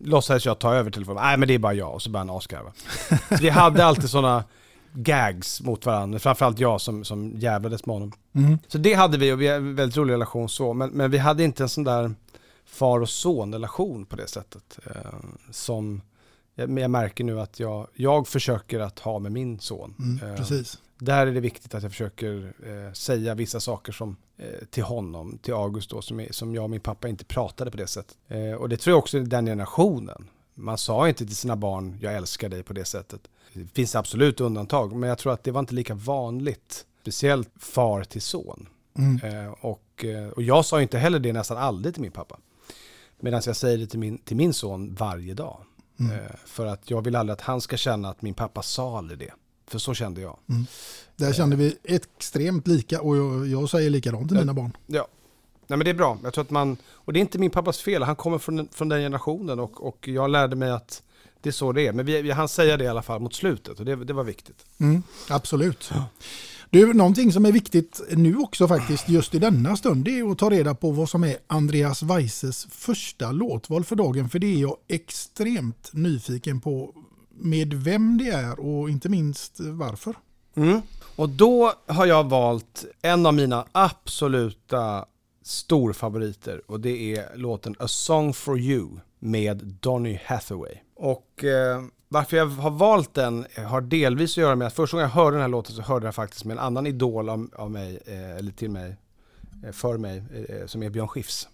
låtsades jag ta över telefonen. Nej men det är bara jag. Och så började han asgarva. Så vi hade alltid sådana gags mot varandra. Framförallt jag som, som jävlades med honom. Så det hade vi och vi hade en väldigt rolig relation så. Men, men vi hade inte en sån där far och son relation på det sättet. Eh, som jag, jag märker nu att jag, jag försöker att ha med min son. Mm, Eh, precis. där är det viktigt att jag försöker eh, säga vissa saker som, eh, till honom, till August då, som, som jag och min pappa inte pratade på det sättet. Eh, och det tror jag också är den generationen. Man sa inte till sina barn, jag älskar dig på det sättet. Det finns absolut undantag, men jag tror att det var inte lika vanligt. Speciellt far till son. Mm. Eh, och, eh, och jag sa inte heller det nästan aldrig till min pappa. Medan jag säger det till min, till min son varje dag. Eh, för att jag vill aldrig att han ska känna att min pappa sa aldrig det. För så kände jag. Där kände vi extremt lika och jag, jag säger likadant till mina barn. Ja. Nej men det är bra. Jag tror att man, och det är inte min pappas fel, han kommer från, från den generationen och, och jag lärde mig att det är så det är. Men vi, vi han säga det i alla fall mot slutet och det, det var viktigt. Mm, absolut. Du, någonting som är viktigt nu också faktiskt, just i denna stund, det är att ta reda på vad som är Andreas Weisses första låtval för dagen. För det är jag extremt nyfiken på med vem det är och inte minst varför. Mm. Och då har jag valt en av mina absoluta storfavoriter och det är låten A Song For You med Donny Hathaway. Och eh, varför jag har valt den har delvis att göra med att första gången jag hörde den här låten så hörde jag faktiskt med en annan idol av, av mig, eh, eller till mig, eh, för mig, eh, som är Björn Skifs.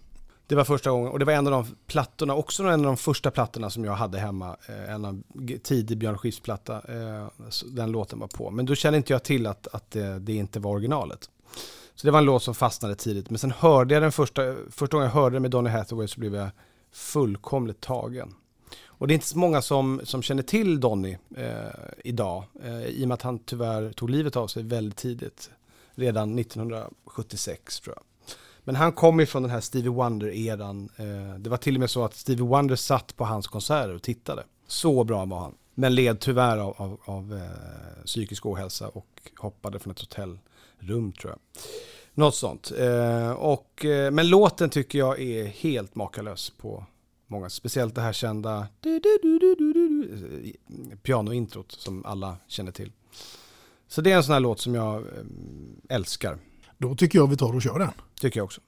Det var första gången, och det var en av de plattorna, också en av de första plattorna som jag hade hemma. Eh, en av tidig Björn Skifs-platta, eh, den låten var på. Men då kände inte jag till att, att det, det inte var originalet. Så det var en låt som fastnade tidigt. Men sen hörde jag den första, första gången jag hörde den med Donny Hathaway så blev jag fullkomligt tagen. Och det är inte så många som, som känner till Donny eh, idag, eh, i och med att han tyvärr tog livet av sig väldigt tidigt, redan 1976 tror jag. Men han kom ifrån från den här Stevie Wonder-eran. Eh, det var till och med så att Stevie Wonder satt på hans konserter och tittade. Så bra var han. Men led tyvärr av, av, av eh, psykisk ohälsa och hoppade från ett hotellrum tror jag. Något sånt. Eh, och, eh, men låten tycker jag är helt makalös på många. Speciellt det här kända du, du, du, eh, pianointrot som alla känner till. Så det är en sån här låt som jag eh, älskar. Då tycker jag vi tar och kör den. Tycker jag också.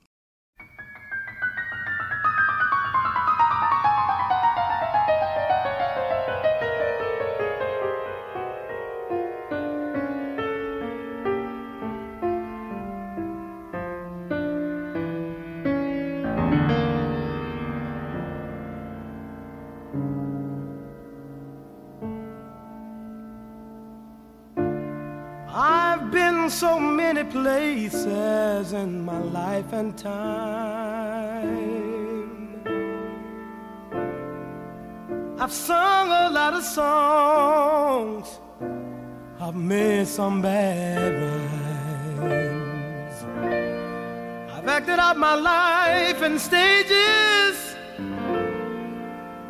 Places in my life and time. I've sung a lot of songs. I've made some bad rhymes. I've acted out my life in stages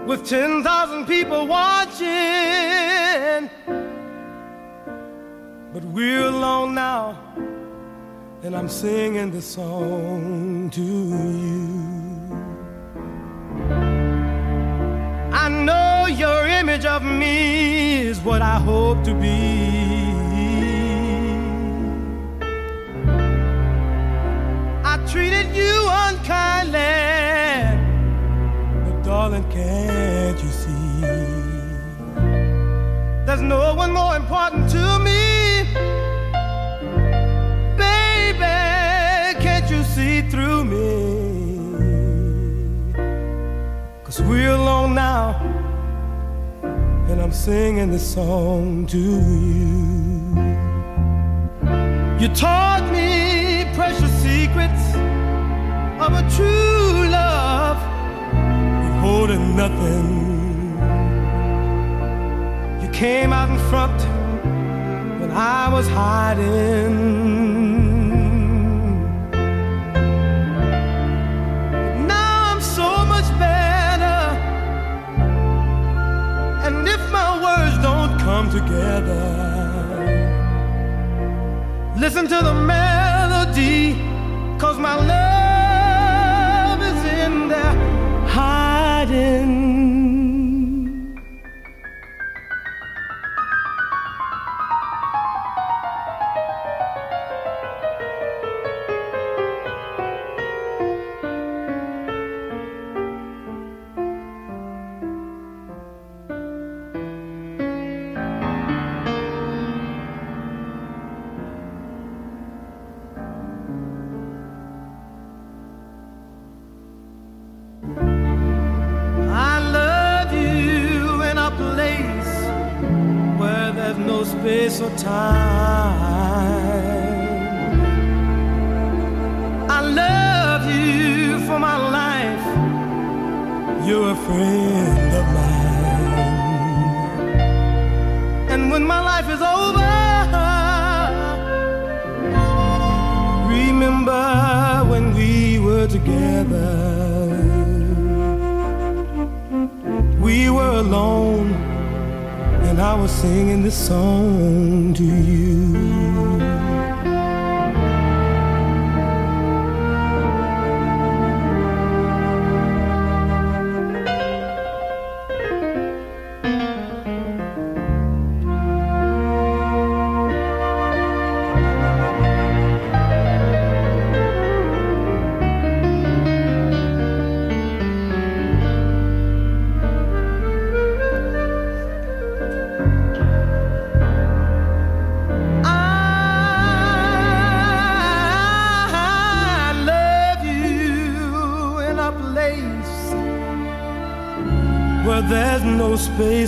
with 10,000 people watching. But we're alone now, and I'm singing this song to you. I know your image of me is what I hope to be. I treated you unkindly, but darling, can't you see? There's no one more important We're alone now, and I'm singing this song to you. You taught me precious secrets of a true love, holding nothing. You came out in front when I was hiding. Listen to the melody, cause my love is in there hiding.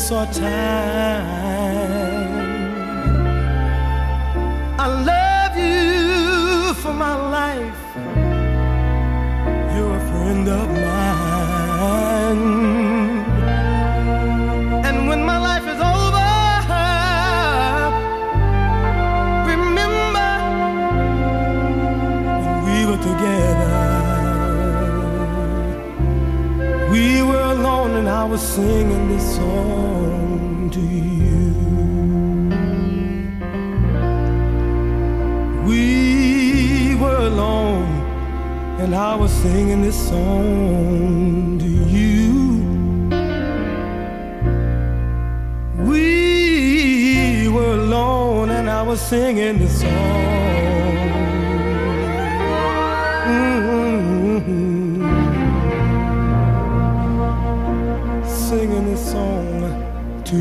saw time. I was singing this song to you. We were alone and I was singing this song to you. We were alone and I was singing this song. To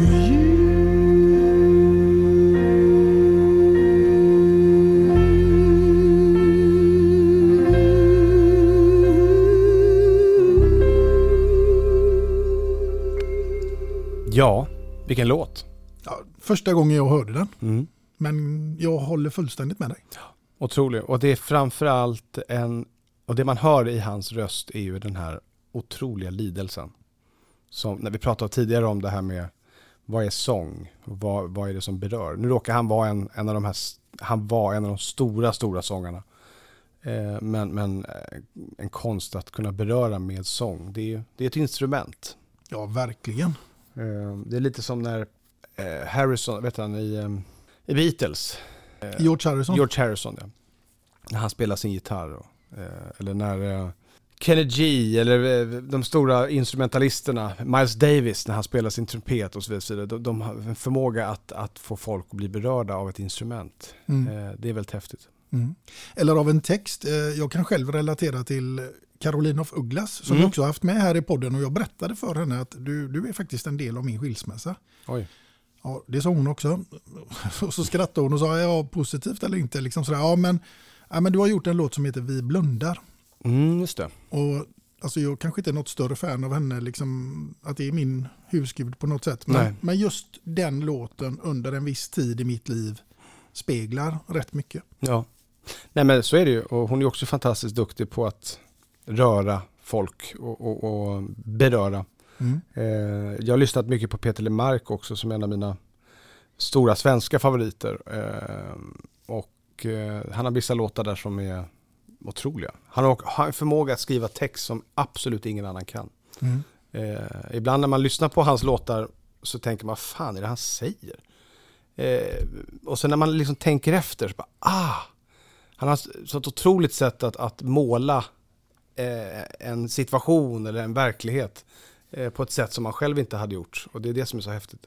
Ja, vilken låt. Ja, första gången jag hörde den. Mm. Men jag håller fullständigt med dig. Otrolig. Och det är framförallt en, och det man hör i hans röst är ju den här otroliga lidelsen. Som, när vi pratade tidigare om det här med vad är sång? Vad, vad är det som berör? Nu råkar han vara en, en av de här, han var en av de stora, stora sångarna. Eh, men men eh, en konst att kunna beröra med sång, det är, det är ett instrument. Ja, verkligen. Eh, det är lite som när eh, Harrison, vet han, i, eh, i Beatles. Eh, George Harrison. George Harrison, ja. När han spelar sin gitarr. Och, eller när Kenny G, eller eh, de stora instrumentalisterna, Miles Davis, när han spelar sin trumpet och så vidare. De, de har en förmåga att, att få folk att bli berörda av ett instrument. Mm. Eh, det är väldigt häftigt. Mm. Eller av en text. Eh, Jag kan själv relatera till Caroline of Ugglas som Mm. jag också haft med här i podden och jag berättade för henne att du, du är faktiskt en del av min skilsmässa. Oj. Ja, det sa hon också. Och så skrattade hon och sa ja, positivt eller inte. Liksom sådär. Ja, men, ja, men du har gjort en låt som heter Vi blundar. Mm, just det. Och alltså, jag kanske inte är något större fan av henne, liksom, att det är min husgud på något sätt. Men, men just den låten under en viss tid i mitt liv speglar rätt mycket. Ja. Nej men så är det ju. Och hon är också fantastiskt duktig på att röra folk och, och, och beröra. Mm. Eh, jag har lyssnat mycket på Peter Lemark också som en av mina stora svenska favoriter. Eh, och eh, han har vissa låtar där som är otroliga. Han har, har en förmåga att skriva text som absolut ingen annan kan. Mm. Eh, ibland när man lyssnar på hans låtar så tänker man, vad fan är det han säger? Eh, och sen när man liksom tänker efter, så bara, ah! Han har ett sånt otroligt sätt att, att måla eh, en situation eller en verklighet eh, på ett sätt som man själv inte hade gjort. Och det är det som är så häftigt.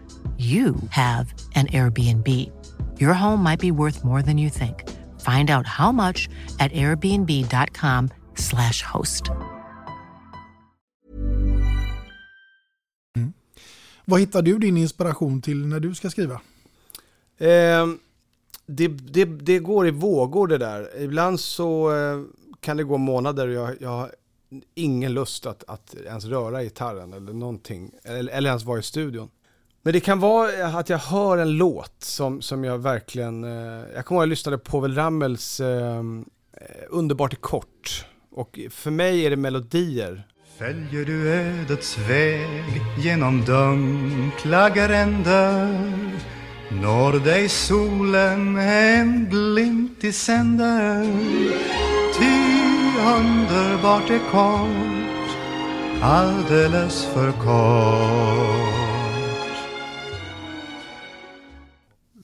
you have an Airbnb. Your home might be worth more than you think. Find out how much at airbnb.com/slash host. Vad hittar du din inspiration till när du ska skriva? Eh, det, det, det går i vågor det där. Ibland så eh, kan det gå månader och jag, jag har ingen lust att, att ens röra gitarren eller någonting. Eller, eller ens vara i studion. Men det kan vara eh, att jag hör en låt som, som jag verkligen... Eh, jag kommer ihåg att jag lyssnade på Povel Ramels ehm, eh, Underbart är kort. Och för mig är det melodier. Följer du ödets väg genom dunkla gränder når dig solen en glimt i sänder Ty underbart är kort, alldeles för kort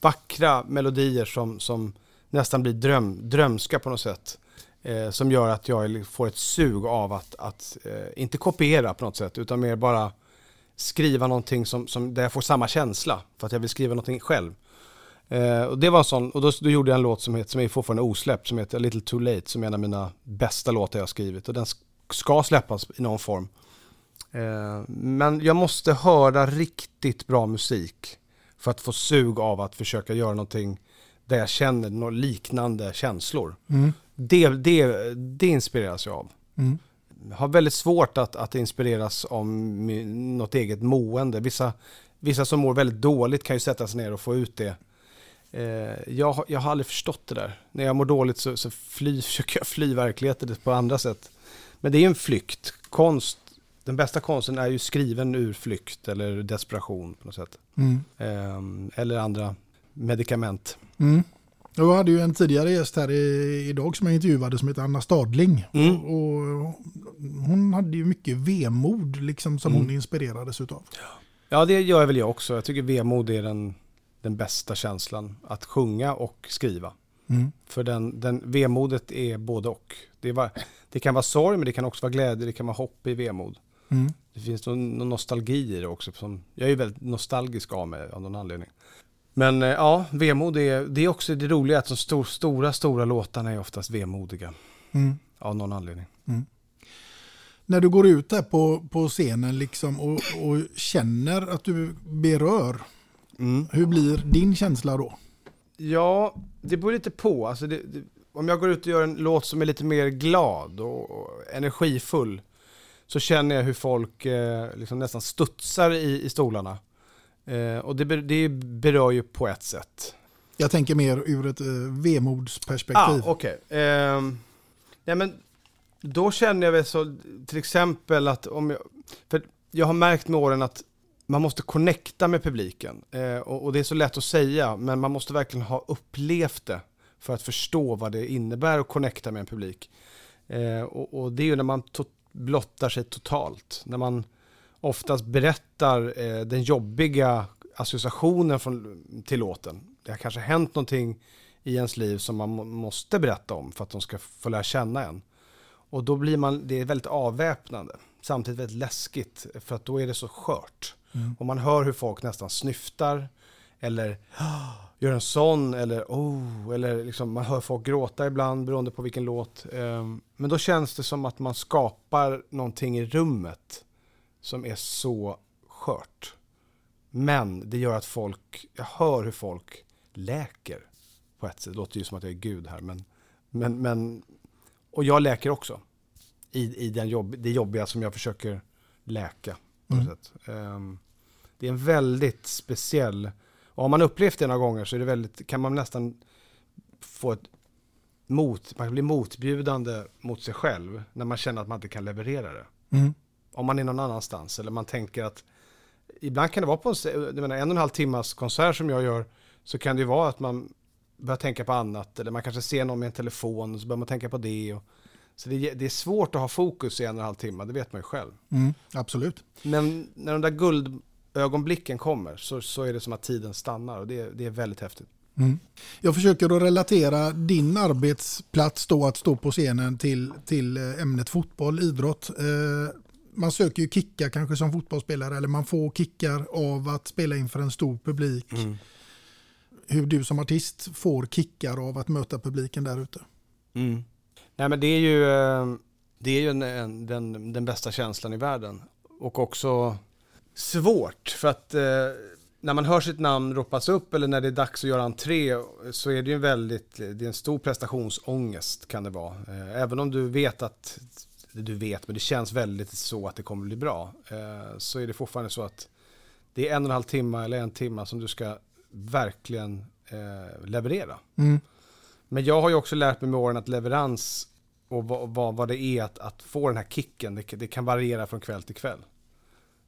vackra melodier som, som nästan blir dröm, drömska på något sätt. Eh, som gör att jag får ett sug av att, att eh, inte kopiera på något sätt, utan mer bara skriva någonting som, som, där jag får samma känsla, för att jag vill skriva någonting själv. Eh, och det var en sån, och då, då, gjorde jag en låt som, heter, som är fortfarande osläppt, som heter A Little Too Late, som är en av mina bästa låtar jag skrivit. Och den ska släppas i någon form. Eh, men jag måste höra riktigt bra musik för att få sug av att försöka göra någonting där jag känner några liknande känslor. Mm. Det, det, det inspireras jag av. Mm. Har väldigt svårt att, att inspireras om något eget mående. Vissa, vissa som mår väldigt dåligt kan ju sätta sig ner och få ut det. Eh, jag, jag har aldrig förstått det där. När jag mår dåligt så, så fly, försöker jag fly verkligheten på andra sätt. Men det är en flykt. Konst den bästa konsten är ju skriven ur flykt eller desperation på något sätt. Mm. Eh, eller andra medicament. Mm. Jag hade ju en tidigare gäst här i, idag som jag intervjuade som heter Anna Stadling. Mm. Och, och, hon hade ju mycket vemod liksom som hon mm. inspirerades utav. Ja, det gör väl jag också. Jag tycker vemod är den, den bästa känslan. Att sjunga och skriva. Mm. För den, den vemodet är både och. Det, var, det kan vara sorg, men det kan också vara glädje, det kan vara hopp i vemod. Mm. Det finns någon, nostalgi i det också. Som, jag är ju väldigt nostalgisk av mig av någon anledning. Men eh, ja, vemod är, det är också det roliga att de stor, stora, stora låtarna är oftast vemodiga. Mm. Av någon anledning. Mm. När du går ut där på, på scenen liksom och, och känner att du berör, mm. hur blir din känsla då? Ja, det beror lite på. Alltså det, det, om jag går ut och gör en låt som är lite mer glad och, och energifull så känner jag hur folk eh, liksom nästan studsar i, i stolarna. Eh, och det, det berör ju på ett sätt. Jag tänker mer ur ett eh, vemodsperspektiv. Ah. Okay. Eh, nej men då känner jag väl så till exempel att om jag... För jag har märkt med åren att man måste connecta med publiken. Eh, och, och, det är så lätt att säga, men man måste verkligen ha upplevt det för att förstå vad det innebär att connecta med en publik. Eh, och, och, det är ju när man blottar sig totalt. När man oftast berättar eh, den jobbiga associationen från, till låten. Det har kanske hänt någonting i ens liv som man måste berätta om för att de ska få lära känna en. Och då blir man, det är väldigt avväpnande. Samtidigt väldigt läskigt för att då är det så skört. Mm. Och man hör hur folk nästan snyftar eller gör en sån eller oh, eller liksom man hör folk gråta ibland beroende på vilken låt. Ehm, men då känns det som att man skapar någonting i rummet som är så skört. Men det gör att folk, jag hör hur folk läker på ett sätt. Det låter ju som att jag är Gud här, men, men, men och jag läker också. I, i den jobb, det jobbiga som jag försöker läka. Mm. sätt. Ehm, det är en väldigt speciell... Och har man upplevt det några gånger så är det väldigt, kan man nästan få ett mot, man kan bli motbjudande mot sig själv när man känner att man inte kan leverera det. Mm. Om man är någon annanstans eller man tänker att ibland kan det vara på en, menar, en och en halv timmas konsert som jag gör så kan det ju vara att man börjar tänka på annat eller man kanske ser någon med en telefon och så börjar man tänka på det. Och, så det, är- det är svårt att ha fokus i en och en halv timme, det vet man ju själv. Mm, absolut. Men när de där guldögonblicken kommer så, så är det som att tiden stannar och det, det är väldigt häftigt. Mm. Jag försöker att relatera din arbetsplats då att stå på scenen till, till eh, ämnet fotboll, idrott. Eh, Man söker ju kickar kanske som fotbollsspelare eller man får kickar av att spela inför en stor publik. Hur du som artist får kickar av att möta publiken där ute. Mm. Nej men det är ju, eh, det är ju en, en, den, den bästa känslan i världen. Och också svårt för att eh, när man hör sitt namn ropas upp eller när det är dags att göra entré så är det ju en väldigt, det är en stor prestationsångest kan det vara. Eh, även om du vet att, du vet men det känns väldigt så att det kommer bli bra. Eh, så är det fortfarande så att det är en och en halv timme eller en timme som du ska verkligen eh, leverera. Mm. Men jag har ju också lärt mig med åren att leverans och vad, vad, vad det är att, att få den här kicken, det, det kan variera från kväll till kväll.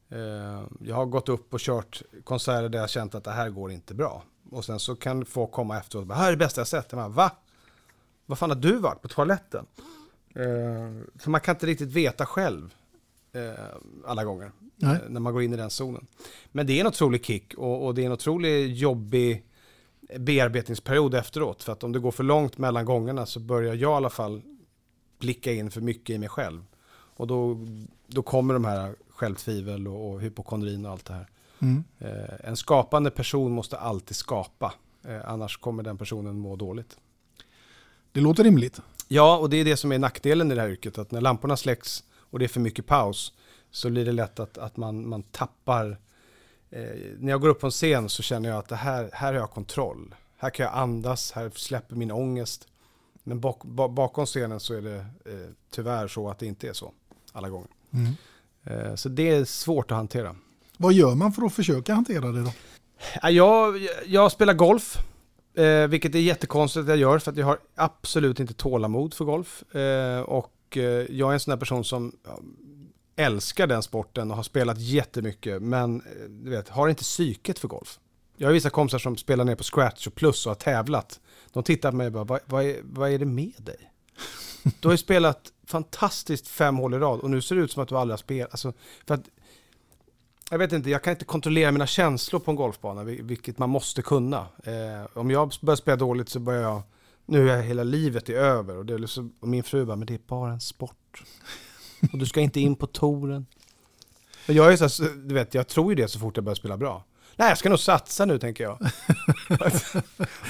Eh, jag har gått upp och kört konserter där jag känt att det här går inte bra. Och sen så kan folk komma efteråt och bara, här är det bästa jag sett. Jag bara, Va? Vad fan har du varit på toaletten? Eh, för man kan inte riktigt veta själv eh, alla gånger. Nej. När man går in i den zonen. Men det är en otrolig kick och, och det är en otrolig jobbig bearbetningsperiod efteråt. För att om det går för långt mellan gångerna så börjar jag i alla fall blicka in för mycket i mig själv. Och då, då kommer de här självtvivel och, och hypokondrin och allt det här. Mm. Eh, en skapande person måste alltid skapa. Eh, annars kommer den personen må dåligt. Det låter rimligt. Ja, och det är det som är nackdelen i det här yrket. Att när lamporna släcks och det är för mycket paus så blir det lätt att, att man, man tappar. Eh, när jag går upp på en scen så känner jag att det här, här har jag kontroll. Här kan jag andas, här släpper min ångest. Men bak, ba, bakom scenen så är det eh, tyvärr så att det inte är så alla gånger. Mm. Eh, så det är svårt att hantera. Vad gör man för att försöka hantera det då? Ja, Jag, jag spelar golf, eh, vilket är jättekonstigt att jag gör för att jag har absolut inte tålamod för golf. Eh, och eh, jag är en sån här person som älskar den sporten och har spelat jättemycket, men eh, du vet, har inte psyket för golf. Jag har vissa kompisar som spelar ner på scratch och plus och har tävlat. De tittar på mig och bara, vad, vad, är, vad är det med dig? Du har ju spelat fantastiskt fem hål i rad och nu ser det ut som att du aldrig har spelat. Alltså, för att jag vet inte, jag kan inte kontrollera mina känslor på en golfbana, vilket man måste kunna. Eh, om jag börjar spela dåligt så börjar jag, nu är hela livet är över. Och, det är liksom, och min fru bara, men det är bara en sport. Och du ska inte in på touren. Jag är så här, du vet, jag tror ju det så fort jag börjar spela bra. Nej, jag ska nog satsa nu tänker jag.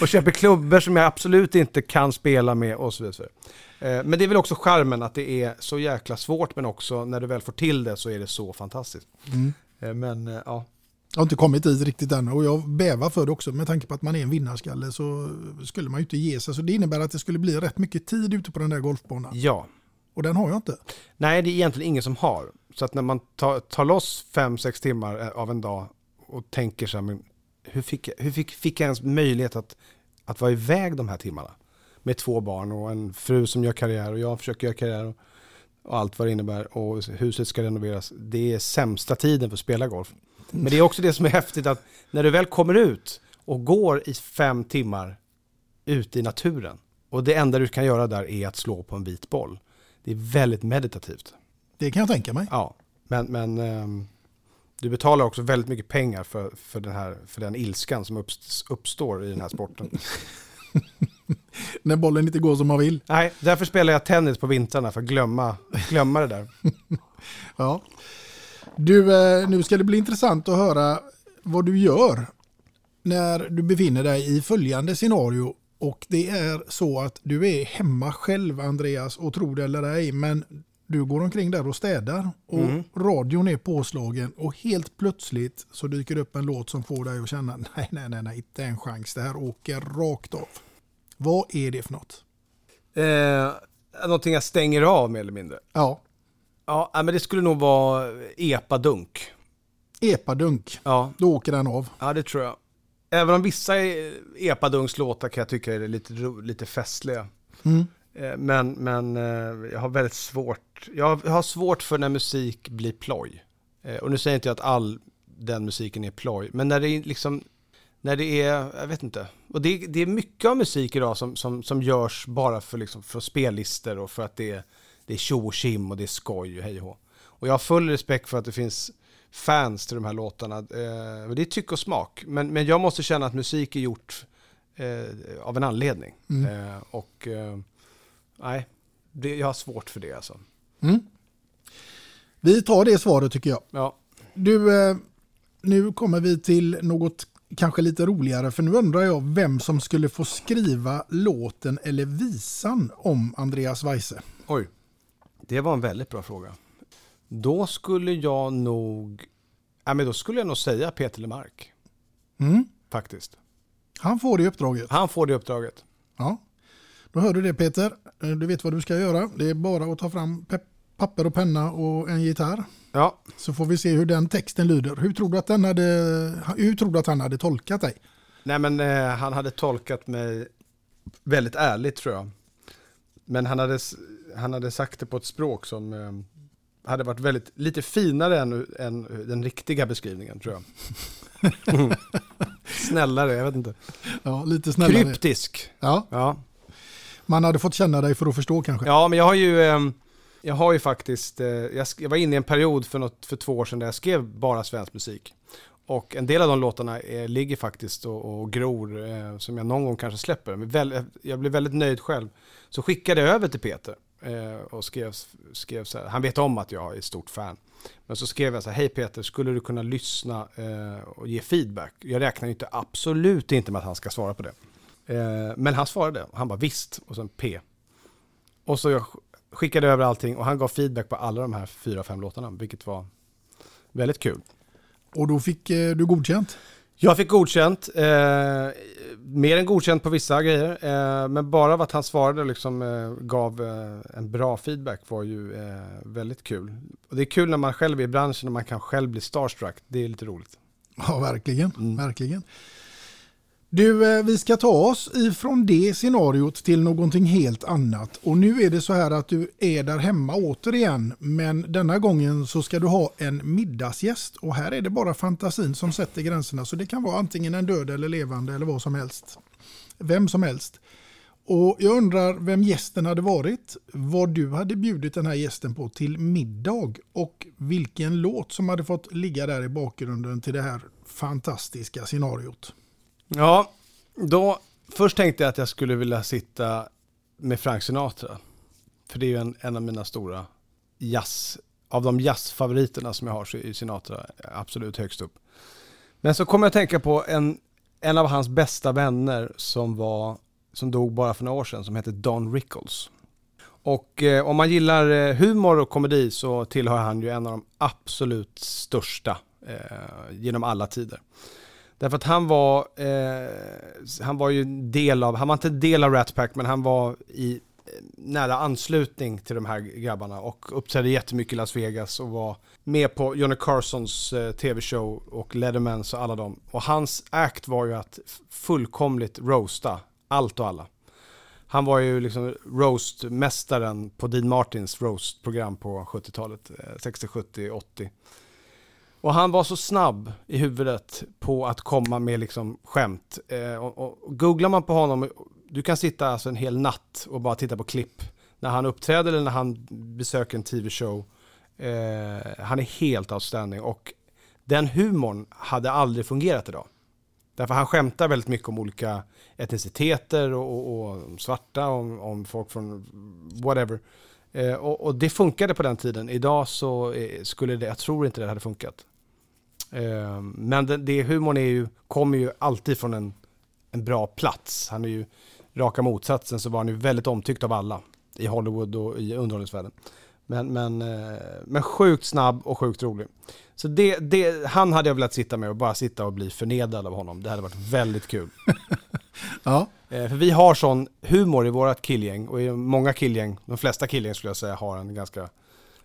och köper klubbor som jag absolut inte kan spela med och så vidare. Eh, Men det är väl också charmen att det är så jäkla svårt men också när du väl får till det så är det så fantastiskt. Mm. Eh, Men eh, ja, Jag har inte kommit dit riktigt än och jag bävar för det också. Med tanke på att man är en vinnarskalle så skulle man ju inte ge sig. Så det innebär att det skulle bli rätt mycket tid ute på den där golfbanan. ja. Och den har jag inte. Nej, det är egentligen ingen som har. Så att när man tar, tar loss fem, sex timmar av en dag och tänker så här, men hur fick, jag- hur fick, fick jag ens möjlighet att, att vara iväg de här timmarna? Med två barn och en fru som gör karriär och jag försöker göra karriär och, och allt vad det innebär. Och huset ska renoveras. Det är sämsta tiden för att spela golf. Men det är också det som är häftigt att när du väl kommer ut och går i fem timmar ute i naturen och det enda du kan göra där är att slå på en vit boll. Det är väldigt meditativt. Det kan jag tänka mig. Ja, men, men ehm, du betalar också väldigt mycket pengar för, för, den, här, för den ilskan som uppst- uppstår i den här sporten. När bollen inte går som man vill. Nej, därför spelar jag tennis på vintrarna för att glömma, glömma det där. Ja. Du, eh, nu ska det bli intressant att höra vad du gör när du befinner dig i följande scenario. Och det är så att du är hemma själv Andreas och tror det eller ej. Men du går omkring där och städar och Mm. radion är påslagen och helt plötsligt så dyker det upp en låt som får dig att känna nej, nej, nej, nej, inte en chans. Det här åker rakt av. Vad är det för något? Eh, någonting jag stänger av mer eller mindre. Ja. Ja, men det skulle nog vara epadunk. Epadunk. Ja. Då åker den av. Ja, det tror jag. Även om vissa epadunks låtar kan jag tycka är lite, lite festliga. Mm. Eh, Men, men eh, jag har väldigt svårt, jag har svårt för när musik blir ploj. Eh, Och nu säger inte jag att all den musiken är ploj, men när det är liksom, när det är, jag vet inte. Och det, det är mycket av musik idag som, som, som görs bara för, liksom, för spellistor och för att det är, det är tjo och tjim och det är skoj och hej och. Och jag har full respekt för att det finns fans till de här låtarna. Eh, det är tyck och smak. Men, men jag måste känna att musik är gjort eh, av en anledning. Mm. Eh, och eh, nej, det, jag har svårt för det alltså. Mm. Vi tar det svaret tycker jag. Ja. Du, eh, nu kommer vi till något kanske lite roligare för nu undrar jag vem som skulle få skriva låten eller visan om Andreas Weise. Oj, det var en väldigt bra fråga. Då skulle jag nog, ja, men då skulle jag nog säga Peter Lemark. Mm. Faktiskt. Han får det uppdraget. Han får det uppdraget. Ja. Då hör du det Peter. Eh, Du vet vad du ska göra. Det är bara att ta fram pe- papper och penna och en gitarr. Ja. Så får vi se hur den texten lyder. Hur tror du att, den hade, hur tror du att han hade tolkat dig? Nej men eh, han hade tolkat mig väldigt ärligt tror jag. Men han hade, han hade sagt det på ett språk som eh, hade varit väldigt, lite finare än, än den riktiga beskrivningen tror jag. Mm. Snällare, jag vet inte. Ja, lite snällare. Kryptisk. Ja. Ja. Man hade fått känna dig för att förstå kanske. Ja, men jag har ju, ehm, jag har ju faktiskt, eh, jag, var inne i en period för, något, för två år sedan där jag skrev bara svensk musik. Och en del av de låtarna är, ligger faktiskt och, och gror eh, som jag någon gång kanske släpper. Men väl, eh, jag blev väldigt nöjd själv. Så skickade jag över till Peter eh, och skrev, skrev så här, han vet om att jag är ett stort fan. Men så skrev jag så här, hej Peter, skulle du kunna lyssna eh, och ge feedback? Jag räknar ju inte, absolut inte med att han ska svara på det. Eh, men han svarade, han bara visst, och sen P. Och så jag skickade över allting och han gav feedback på alla de här fyra, fem låtarna, vilket var väldigt kul. Och då fick eh, du godkänt? Jag fick godkänt, eh, mer än godkänt på vissa grejer, eh, men bara av att han svarade och liksom eh, gav eh, en bra feedback var ju väldigt kul. Och det är kul när man själv är i branschen och man kan själv bli starstruck, det är lite roligt. Ja, verkligen. verkligen. Du, eh, vi ska ta oss ifrån det scenariot till någonting helt annat. Och nu är det så här att du är där hemma återigen. Men denna gången så ska du ha en middagsgäst. Och här är det bara fantasin som sätter gränserna. Så det kan vara antingen en död eller levande eller vad som helst. Vem som helst. Och jag undrar vem gästen hade varit, vad du hade bjudit den här gästen på till middag och vilken låt som hade fått ligga där i bakgrunden till det här fantastiska scenariot. Ja, då, först tänkte jag att jag skulle vilja sitta med Frank Sinatra. För det är ju en, en av mina stora jazz, av de jazzfavoriterna som jag har så är Sinatra absolut högst upp. Men så kom jag att tänka på en, en av hans bästa vänner som var, som dog bara för några år sedan, som hette Don Rickles. Och eh, om man gillar eh, humor och komedi så tillhör han ju en av de absolut största eh, genom alla tider. Därför att han var, eh, han var ju del av, han var inte del av Rat Pack men han var i eh, nära anslutning till de här grabbarna och uppträdde jättemycket i Las Vegas och var med på Johnny Carsons eh, tv-show och Lettermans och alla dem. Och hans act var ju att fullkomligt roasta allt och alla. Han var ju liksom roastmästaren på Dean Martins roastprogram på 70-talet, eh, 60, 70, 80. Och han var så snabb i huvudet på att komma med liksom skämt. Eh, och, och, och googlar man på honom, du kan sitta alltså en hel natt och bara titta på klipp när han uppträder eller när han besöker en tv-show. Eh, han är helt outstanding och den humorn hade aldrig fungerat idag. Därför han skämtar väldigt mycket om olika etniciteter och, och, och svarta, om, om folk från whatever. Eh, och, och det funkade på den tiden. Idag så eh, skulle det, jag tror inte det hade funkat. Eh, men det, det humorn är ju, kommer ju alltid från en, en bra plats. Han är ju raka motsatsen så var han ju väldigt omtyckt av alla i Hollywood och i underhållningsvärlden. Men, men, eh, men sjukt snabb och sjukt rolig. Så det, det, han hade jag velat sitta med och bara sitta och bli förnedrad av honom. Det hade varit väldigt kul. Ja. Eh, för vi har sån humor i vårat killgäng och i många killgäng, de flesta killgäng skulle jag säga, har en ganska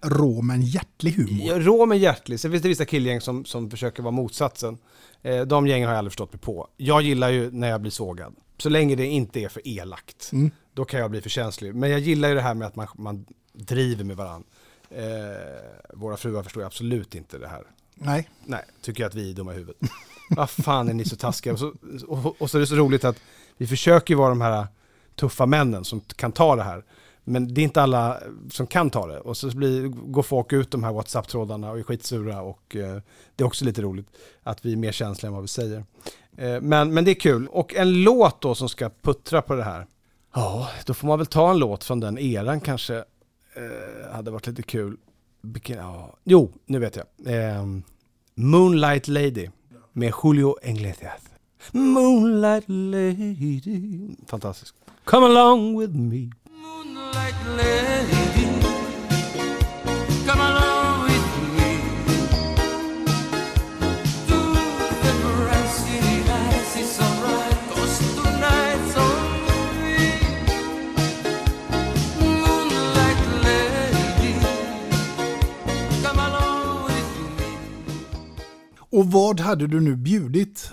Rå men hjärtlig humor. Ja, rå men hjärtlig. Sen finns det vissa killgäng som, som försöker vara motsatsen. Eh, de gängen har jag aldrig förstått mig på. Jag gillar ju när jag blir sågad. Så länge det inte är för elakt. Mm. Då kan jag bli för känslig. Men jag gillar ju det här med att man, man driver med varandra. Eh, våra fruar förstår ju absolut inte det här. Nej. Nej, tycker jag att vi är dumma i huvudet. Vad fan är ni så taskiga? Och så, och, och så är det så roligt att vi försöker vara de här tuffa männen som kan ta det här. Men det är inte alla som kan ta det. Och så blir, går folk ut de här WhatsApp-trådarna och är skitsura och eh, det är också lite roligt att vi är mer känsliga än vad vi säger. Eh, men, men det är kul. Och en låt då som ska puttra på det här. Ja, då får man väl ta en låt från den eran kanske. Eh, hade varit lite kul. Vilken, ja. Jo, nu vet jag. Eh, Moonlight Lady med Julio Iglesias. Moonlight Lady. Fantastisk. Come along with me. Och vad hade du nu bjudit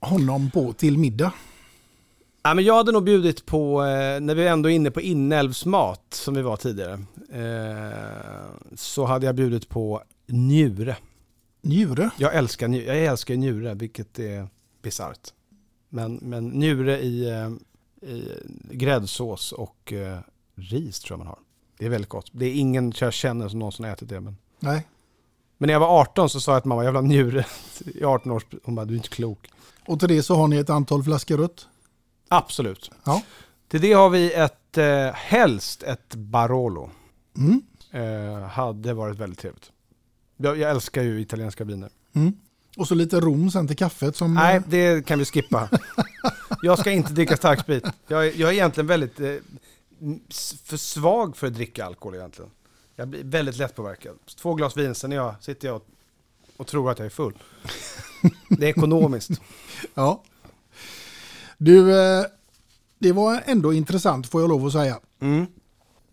honom på till middag? Ja, men jag hade nog bjudit på, eh, när vi ändå är inne på inälvsmat som vi var tidigare, eh, så hade jag bjudit på njure. Njure? Jag älskar, jag älskar njure, vilket är bisarrt. Men, men njure i, eh, i gräddsås och ris tror jag man har. Det är väldigt gott. Det är ingen jag känner som någonsin har ätit det. Men, Nej. men när jag var 18 så sa jag till mamma, jag vill ha njure i 18 års... Hon bara, du är inte klok. Och till det så har ni ett antal flaskor rött? Absolut. Ja. Till det har vi ett, eh, helst ett Barolo. Mm. Eh, hade varit väldigt trevligt. Jag, jag älskar ju italienska viner. Mm. Och så lite rom sen till kaffet som... Nej, det kan vi skippa. jag ska inte dricka starksprit. Jag, är- jag är egentligen väldigt eh, för svag för att dricka alkohol egentligen. Jag blir väldigt lätt påverkad. Två glas vin, sen jag, sitter jag och, och tror att jag är full. Det är ekonomiskt. Ja. Du, eh, det var ändå intressant får jag lov att säga. Mm.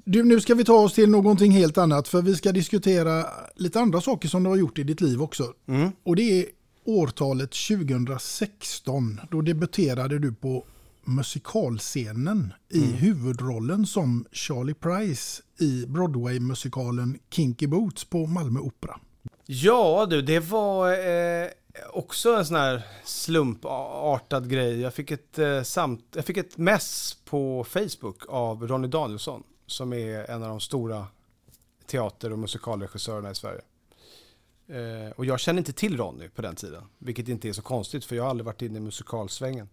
Du, nu ska vi ta oss till någonting helt annat för vi ska diskutera lite andra saker som du har gjort i ditt liv också. Mm. Och det är årtalet 2016. Då debuterade du på musikalscenen i Mm. huvudrollen som Charlie Price i Broadway-musikalen Kinky Boots på Malmö Opera. Ja du, det var eh, också en sån här slumpartad grej. Jag fick ett, eh, samt, jag fick ett mess på Facebook av Ronny Danielsson som är en av de stora teater och musikalregissörerna i Sverige. Eh, och jag kände inte till Ronny på den tiden, vilket inte är så konstigt för jag har aldrig varit inne i musikalsvängen.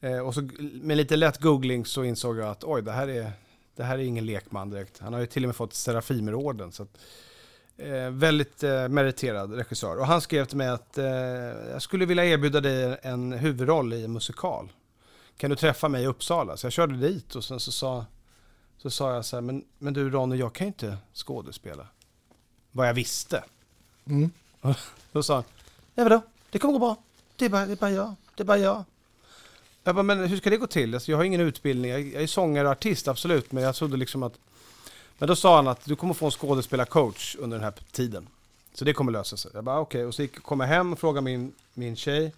Eh, och så med lite lätt googling så insåg jag att oj, det här är, det här är ingen lekman direkt. Han har ju till och med fått Serafimerorden. Så att, Eh, väldigt eh, meriterad regissör. Och han skrev till mig att eh, jag skulle vilja erbjuda dig en huvudroll i en musikal. Kan du träffa mig i Uppsala? Så jag körde dit och sen så sa, så sa jag så här, men, men du Ronny, jag kan ju inte skådespela. Vad jag visste. Mm. Då sa han, ja vadå? Det kommer gå bra. Det är bara, det är bara jag. Det är bara jag. Jag bara, men hur ska det gå till? Alltså, jag har ingen utbildning. Jag, jag är sångare och artist, absolut. Men jag trodde liksom att... Men då sa han att du kommer få en skådespelarcoach under den här tiden. Så det kommer lösa sig. Jag bara okej. Och så gick, kom jag hem och frågade min, min tjej.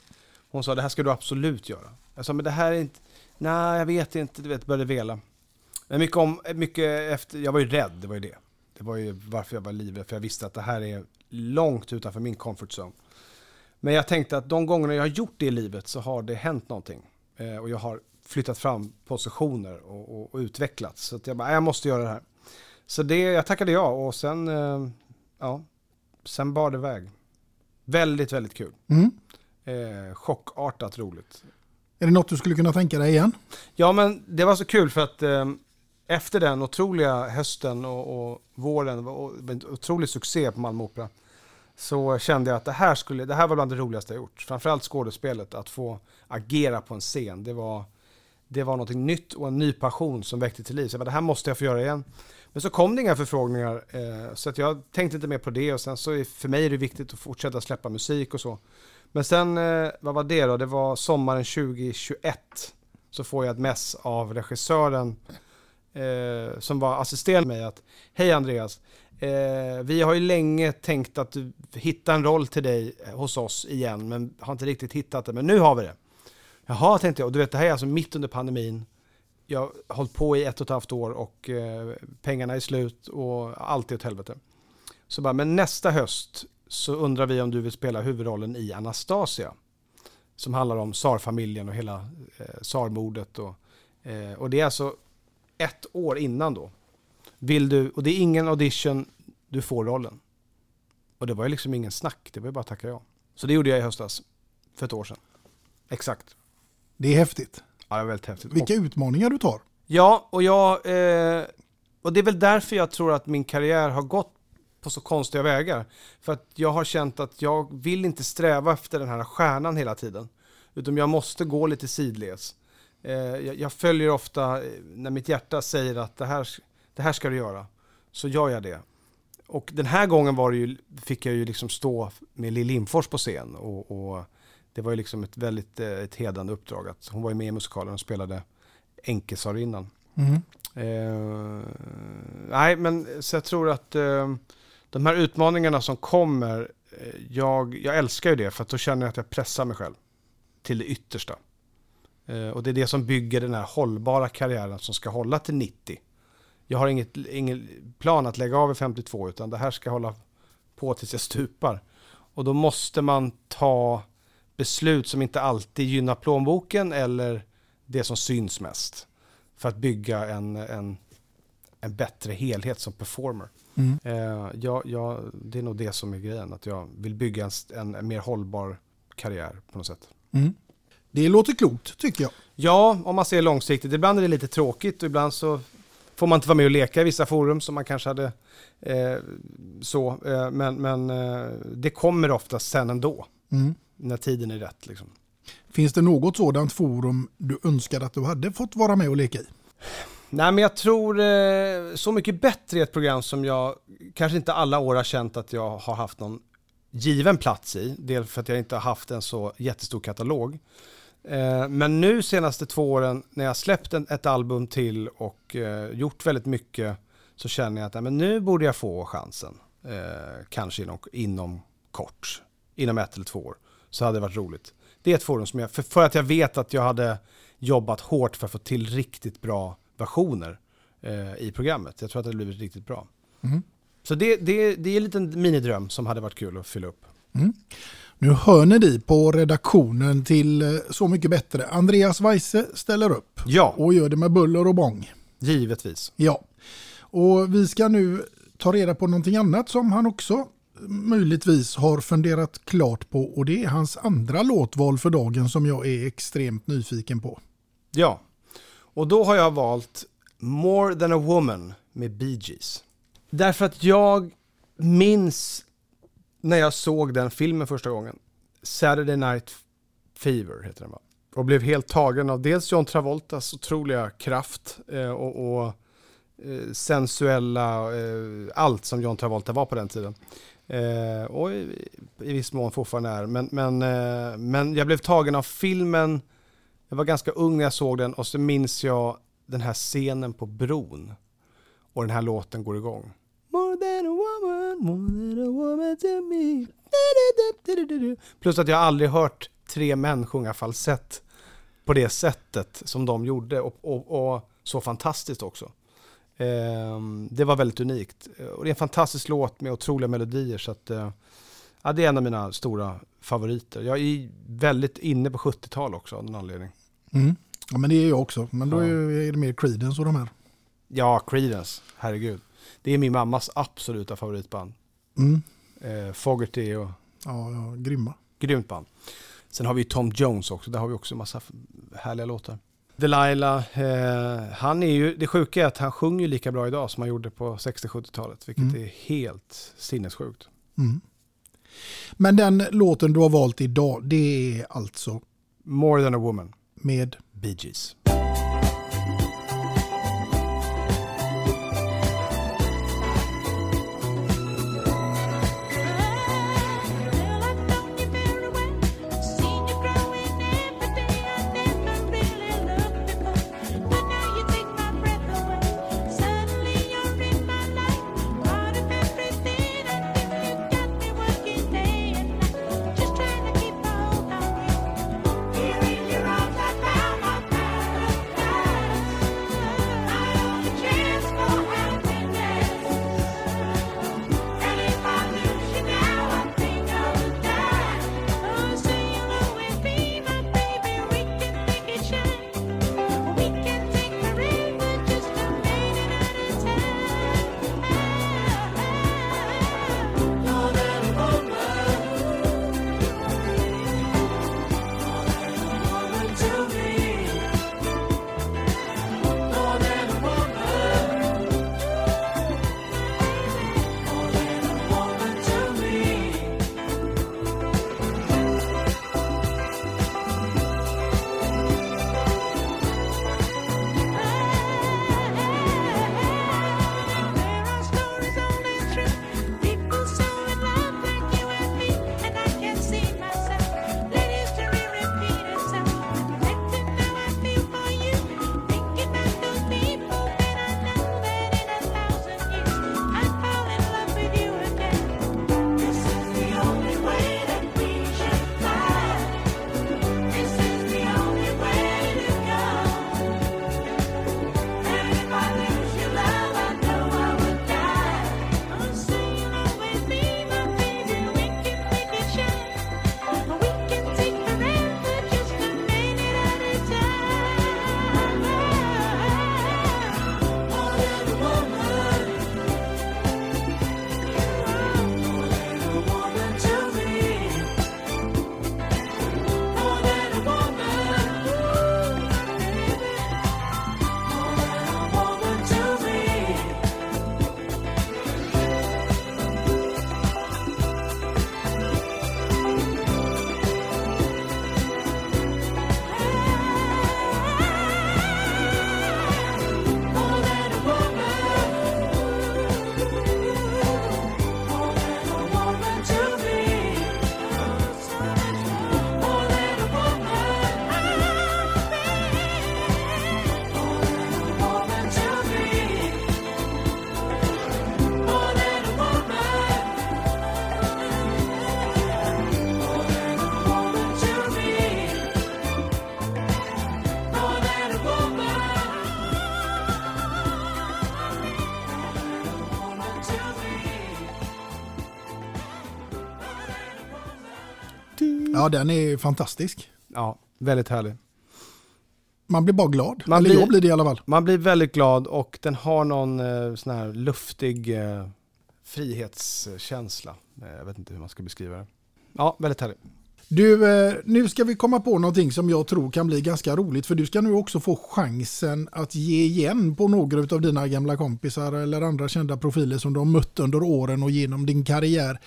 Hon sa det här ska du absolut göra. Jag sa men det här är inte... Nej, jag vet inte. Du vet, började vela. Men mycket, om, mycket efter... Jag var ju rädd, det var ju det. Det var ju varför jag var livrädd. För jag visste att det här är långt utanför min comfort zone. Men jag tänkte att de gångerna jag har gjort det i livet så har det hänt någonting. Eh, och jag har flyttat fram positioner och, och, och utvecklats. Så att jag bara, "Nej, jag måste göra det här. Så det, jag tackade ja och sen, eh, ja, sen bar det iväg. Väldigt, väldigt kul. Mm. Eh, chockartat roligt. Är det något du skulle kunna tänka dig igen? Ja, men det var så kul för att eh, efter den otroliga hösten och, och våren och en otrolig succé på Malmö Opera så kände jag att det här, skulle, det här var bland det roligaste jag gjort. Framförallt skådespelet, att få agera på en scen. Det var, det var något nytt och en ny passion som väckte till liv. Så jag bara, det här måste jag få göra igen. Men så kom det inga förfrågningar, eh, så att jag tänkte inte mer på det. Och sen så är, för mig är det viktigt att fortsätta släppa musik och så. Men sen, eh, vad var det då? Det var sommaren 2021. så får jag ett mess av regissören eh, som var assisterande mig att Hej Andreas, eh, vi har ju länge tänkt att du hitta en roll till dig eh, hos oss igen men har inte riktigt hittat det, men nu har vi det. Jaha, tänkte jag, och du vet det här är alltså mitt under pandemin. Jag har hållit på i ett och ett halvt år och eh, pengarna är slut och allt är åt helvete. Så bara, men nästa höst så undrar vi om du vill spela huvudrollen i Anastasia. Som handlar om tsarfamiljen och hela eh, tsarmordet. Och, eh, och det är alltså ett år innan då. Vill du, och det är ingen audition, du får rollen. Och det var ju liksom ingen snack, det var ju bara att tacka ja. Så det gjorde jag i höstas, för ett år sedan. Exakt. Det är häftigt. Ja, det var väldigt häftigt. Vilka utmaningar du tar. Ja, och jag... Eh, och det är väl därför jag tror att min karriär har gått på så konstiga vägar. För att jag har känt att jag vill inte sträva efter den här stjärnan hela tiden. Utan jag måste gå lite sidleds. Eh, jag, jag, följer ofta eh, när mitt hjärta säger att det här, det här ska du göra. Så gör jag det. Och den här gången var ju, fick jag ju liksom stå med Lill Lindfors på scen. Och, och, det var ju liksom ett väldigt eh, ett hedrande uppdrag. Att hon var ju med i musikalen och spelade Enkesarinnan. Mm. Eh, nej, men så jag tror att eh, de här utmaningarna som kommer, eh, jag, jag älskar ju det för att då känner jag att jag pressar mig själv till det yttersta. Eh, och det är det som bygger den här hållbara karriären som ska hålla till 90. Jag har inget, ingen plan att lägga av i 52 utan det här ska hålla på tills jag stupar. Och då måste man ta beslut som inte alltid gynnar plånboken eller det som syns mest. För att bygga en, en, en bättre helhet som performer. Mm. Eh, jag, jag, det är nog det som är grejen, att jag vill bygga en, en mer hållbar karriär på något sätt. Mm. Det låter klokt tycker jag. Ja, om man ser långsiktigt. Ibland är det lite tråkigt och ibland så får man inte vara med och leka i vissa forum som man kanske hade eh, så. Eh, men men eh, det kommer ofta sen ändå. Mm. När tiden är rätt. Liksom. Finns det något sådant forum du önskar att du hade fått vara med och leka i? Nej men jag tror eh, Så mycket bättre i ett program som jag kanske inte alla år har känt att jag har haft någon given plats i. Dels för att jag inte har haft en så jättestor katalog. Eh, men nu senaste två åren när jag släppt en, ett album till och eh, gjort väldigt mycket så känner jag att nej, men nu borde jag få chansen. Eh, kanske inom, inom kort, inom ett eller två år. Så hade det varit roligt. Det är ett forum som jag, för, för att jag vet att jag hade jobbat hårt för att få till riktigt bra versioner eh, i programmet. Jag tror att det hade blivit riktigt bra. Mm. Så det, det, det är en liten minidröm som hade varit kul att fylla upp. Mm. Nu hör ni di på redaktionen till eh, Så mycket bättre. Andreas Weise ställer upp. Ja. Och gör det med buller och bång. Givetvis. Ja. Och vi ska nu ta reda på någonting annat som han också möjligtvis har funderat klart på. Och det är hans andra låtval för dagen som jag är extremt nyfiken på. Ja. Och då har jag valt More than a woman med Bee Gees. Därför att jag minns när jag såg den filmen första gången. Saturday Night Fever heter den va? Och blev helt tagen av dels John Travoltas otroliga kraft eh, och, och eh, sensuella, eh, allt som John Travolta var på den tiden. Eh, och i, i viss mån fortfarande är. Men, men, eh, men jag blev tagen av filmen. Jag var ganska ung när jag såg den och så minns jag den här scenen på bron. Och den här låten går igång. More than a woman, more than a woman to me. Plus att jag aldrig hört tre män sjunga falsett på det sättet som de gjorde och, och, och så fantastiskt också. Ehm, det var väldigt unikt. Och det är en fantastisk låt med otroliga melodier så att eh, ja, det är en av mina stora favoriter. Jag är väldigt inne på 70-tal också av någon anledning. Mm. Ja men det är jag också. Men då är det mer Creedence och de här. Ja, Creedence. Herregud. Det är min mammas absoluta favoritband. Mm. Eh, Fogerty och... Ja, ja, grymma. Grymt band. Sen har vi Tom Jones också. Där har vi också en massa härliga låtar. Delilah, eh, han är ju, det sjuka är att han sjunger ju lika bra idag som han gjorde på 60-70-talet. Vilket Mm. är helt sinnessjukt. Mm. Men den låten du har valt idag, det är alltså More than a woman. med Bee Gees. Ja, den är fantastisk. Ja, väldigt härlig. Man blir bara glad. Man Eller blir- jag blir det i alla fall. Man blir väldigt glad och den har någon eh, sån här luftig eh, frihetskänsla. Eh, jag vet inte hur man ska beskriva det. Ja, väldigt härlig. Du, eh, nu ska vi komma på någonting som jag tror kan bli ganska roligt. För du ska nu också få chansen att ge igen på några av dina gamla kompisar eller andra kända profiler som du har mött under åren och genom din karriär.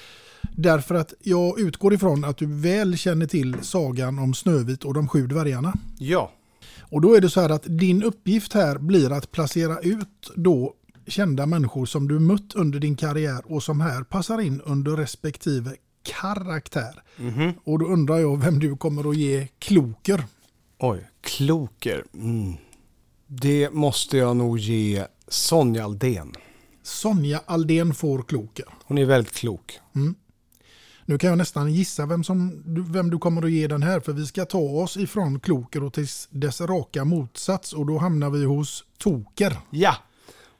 Därför att jag utgår ifrån att du väl känner till sagan om Snövit och de sju dvärgarna. Ja. Och då är det så här att din uppgift här blir att placera ut då kända människor som du mött under din karriär och som här passar in under respektive karaktär. Mhm. Och då undrar jag vem du kommer att ge kloker. Oj, kloker. Mm. Det måste jag nog ge Sonja Aldén. Sonja Aldén får kloker. Hon är väldigt klok. Mm. Nu kan jag nästan gissa vem, som, du- vem du kommer att ge den här för vi ska ta oss ifrån kloker och till dess raka motsats och då hamnar vi hos toker. Ja,